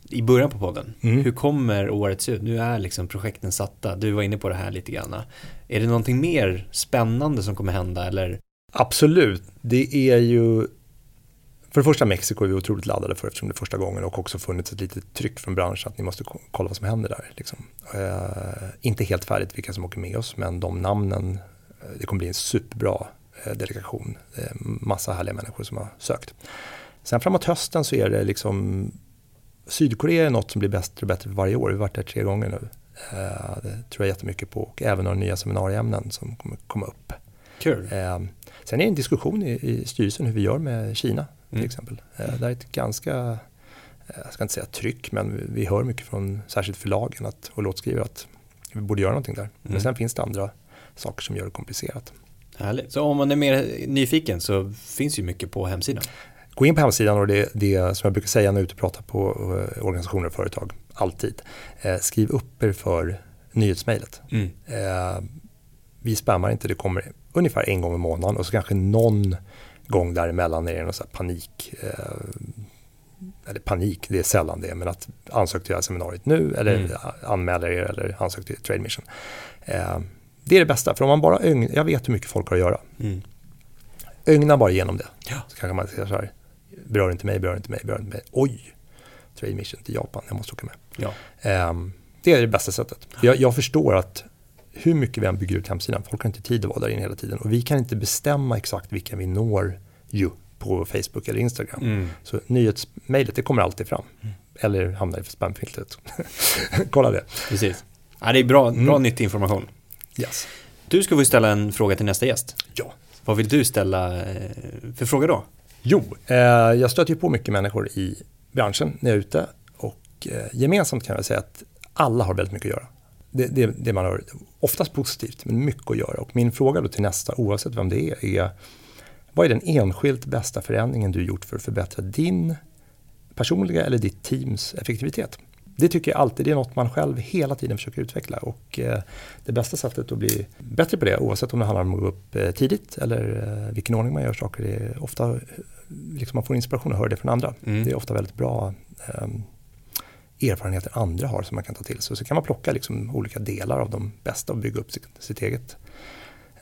i början på podden. Mm. Hur kommer året se ut? Nu är liksom projekten satta. Du var inne på det här lite grann. Är det någonting mer spännande som kommer hända eller? Absolut, det är ju för det första Mexiko är vi otroligt laddade för eftersom det är första gången och också funnits ett litet tryck från branschen att ni måste ko- kolla vad som händer där. Liksom. Eh, inte helt färdigt vilka som åker med oss men de namnen, eh, det kommer bli en superbra eh, delegation. Eh, massa härliga människor som har sökt. Sen framåt hösten så är det liksom Sydkorea är något som blir bättre och bättre för varje år. Vi har varit där tre gånger nu. Eh, det tror jag jättemycket på och även några nya seminarieämnen som kommer komma upp. Kul. Eh, sen är det en diskussion i, i styrelsen hur vi gör med Kina till Mm. exempel. Eh, det är ett ganska, eh, jag ska inte säga tryck, men vi, hör mycket från särskilt förlagen att, och låtskrivare att vi borde göra någonting där. Mm. Men sen finns det andra saker som gör det komplicerat. Härligt. Så om man är mer nyfiken så finns ju mycket på hemsidan. Gå in på hemsidan och det, det som jag brukar säga när jag är ute och pratar på eh, organisationer och företag, alltid. Eh, skriv upp er för nyhetsmejlet. Mm. Eh, vi spammar inte, det kommer ungefär en gång i månaden och så kanske någon gång däremellan är det någon sån här panik. Eh, eller panik, det är sällan det, men att ansök till det här seminariet nu eller Mm. anmäla er eller ansök till Trade Mission. Eh, det är det bästa, för om man bara ögn, jag vet hur mycket folk har att göra. Mm. Ögna bara igenom det. Ja. Så kanske man säger så här, berör inte mig, berör inte mig, berör inte mig. Oj, Trade Mission till Japan, jag måste åka med. Ja. Ehm, det är det bästa sättet. Jag, jag förstår att hur mycket vi än bygger ut hemsidan, folk har inte tid att vara där inne hela tiden. Och vi kan inte bestämma exakt vilka vi når ju på Facebook eller Instagram. Mm. Så nyhetsmejlet, det kommer alltid fram. Eller hamnar i spamfiltret. Kolla det. Precis. Ja, det är bra, bra Mm. nyttig information. Yes. Du ska få ställa en fråga till nästa gäst. Ja. Vad vill du ställa eh, för fråga då? Jo, eh, jag stöter ju på mycket människor i branschen när jag är ute. Och eh, gemensamt kan jag säga att alla har väldigt mycket att göra. Det, det, det man har oftast positivt, men mycket att göra. Och min fråga då till nästa, oavsett vem det är, är vad är den enskilt bästa förändringen du gjort för att förbättra din personliga eller ditt teams effektivitet? Det tycker jag alltid det är något man själv hela tiden försöker utveckla och eh, det bästa sättet att bli bättre på det oavsett om det handlar om att gå upp eh, tidigt eller eh, vilken ordning man gör saker det är ofta liksom man får inspiration och hör det från andra. Mm. Det är ofta väldigt bra eh, erfarenheter andra har som man kan ta till sig. Så kan man plocka liksom olika delar av de bästa och bygga upp sitt, sitt eget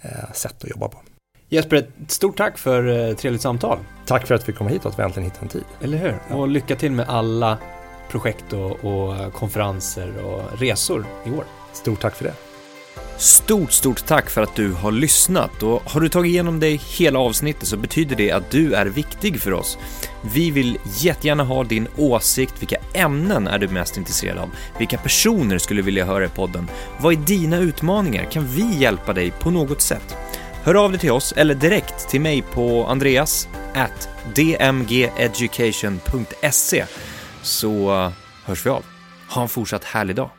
eh, sätt att jobba på. Jesper, ett stort tack för eh, trevligt samtal. Tack för att vi kom hit och att vi äntligen hittade en tid. Eller hur? Ja. Och lycka till med alla projekt och, och konferenser och resor i år. Stort tack för det. Stort, stort tack för att du har lyssnat och har du tagit igenom dig hela avsnittet så betyder det att du är viktig för oss. Vi vill jättegärna ha din åsikt, vilka ämnen är du mest intresserad av? Vilka personer skulle du vilja höra i podden? Vad är dina utmaningar? Kan vi hjälpa dig på något sätt? Hör av dig till oss eller direkt till mig på andreas at dmgeducation.se så hörs vi av. Ha en fortsatt härlig dag.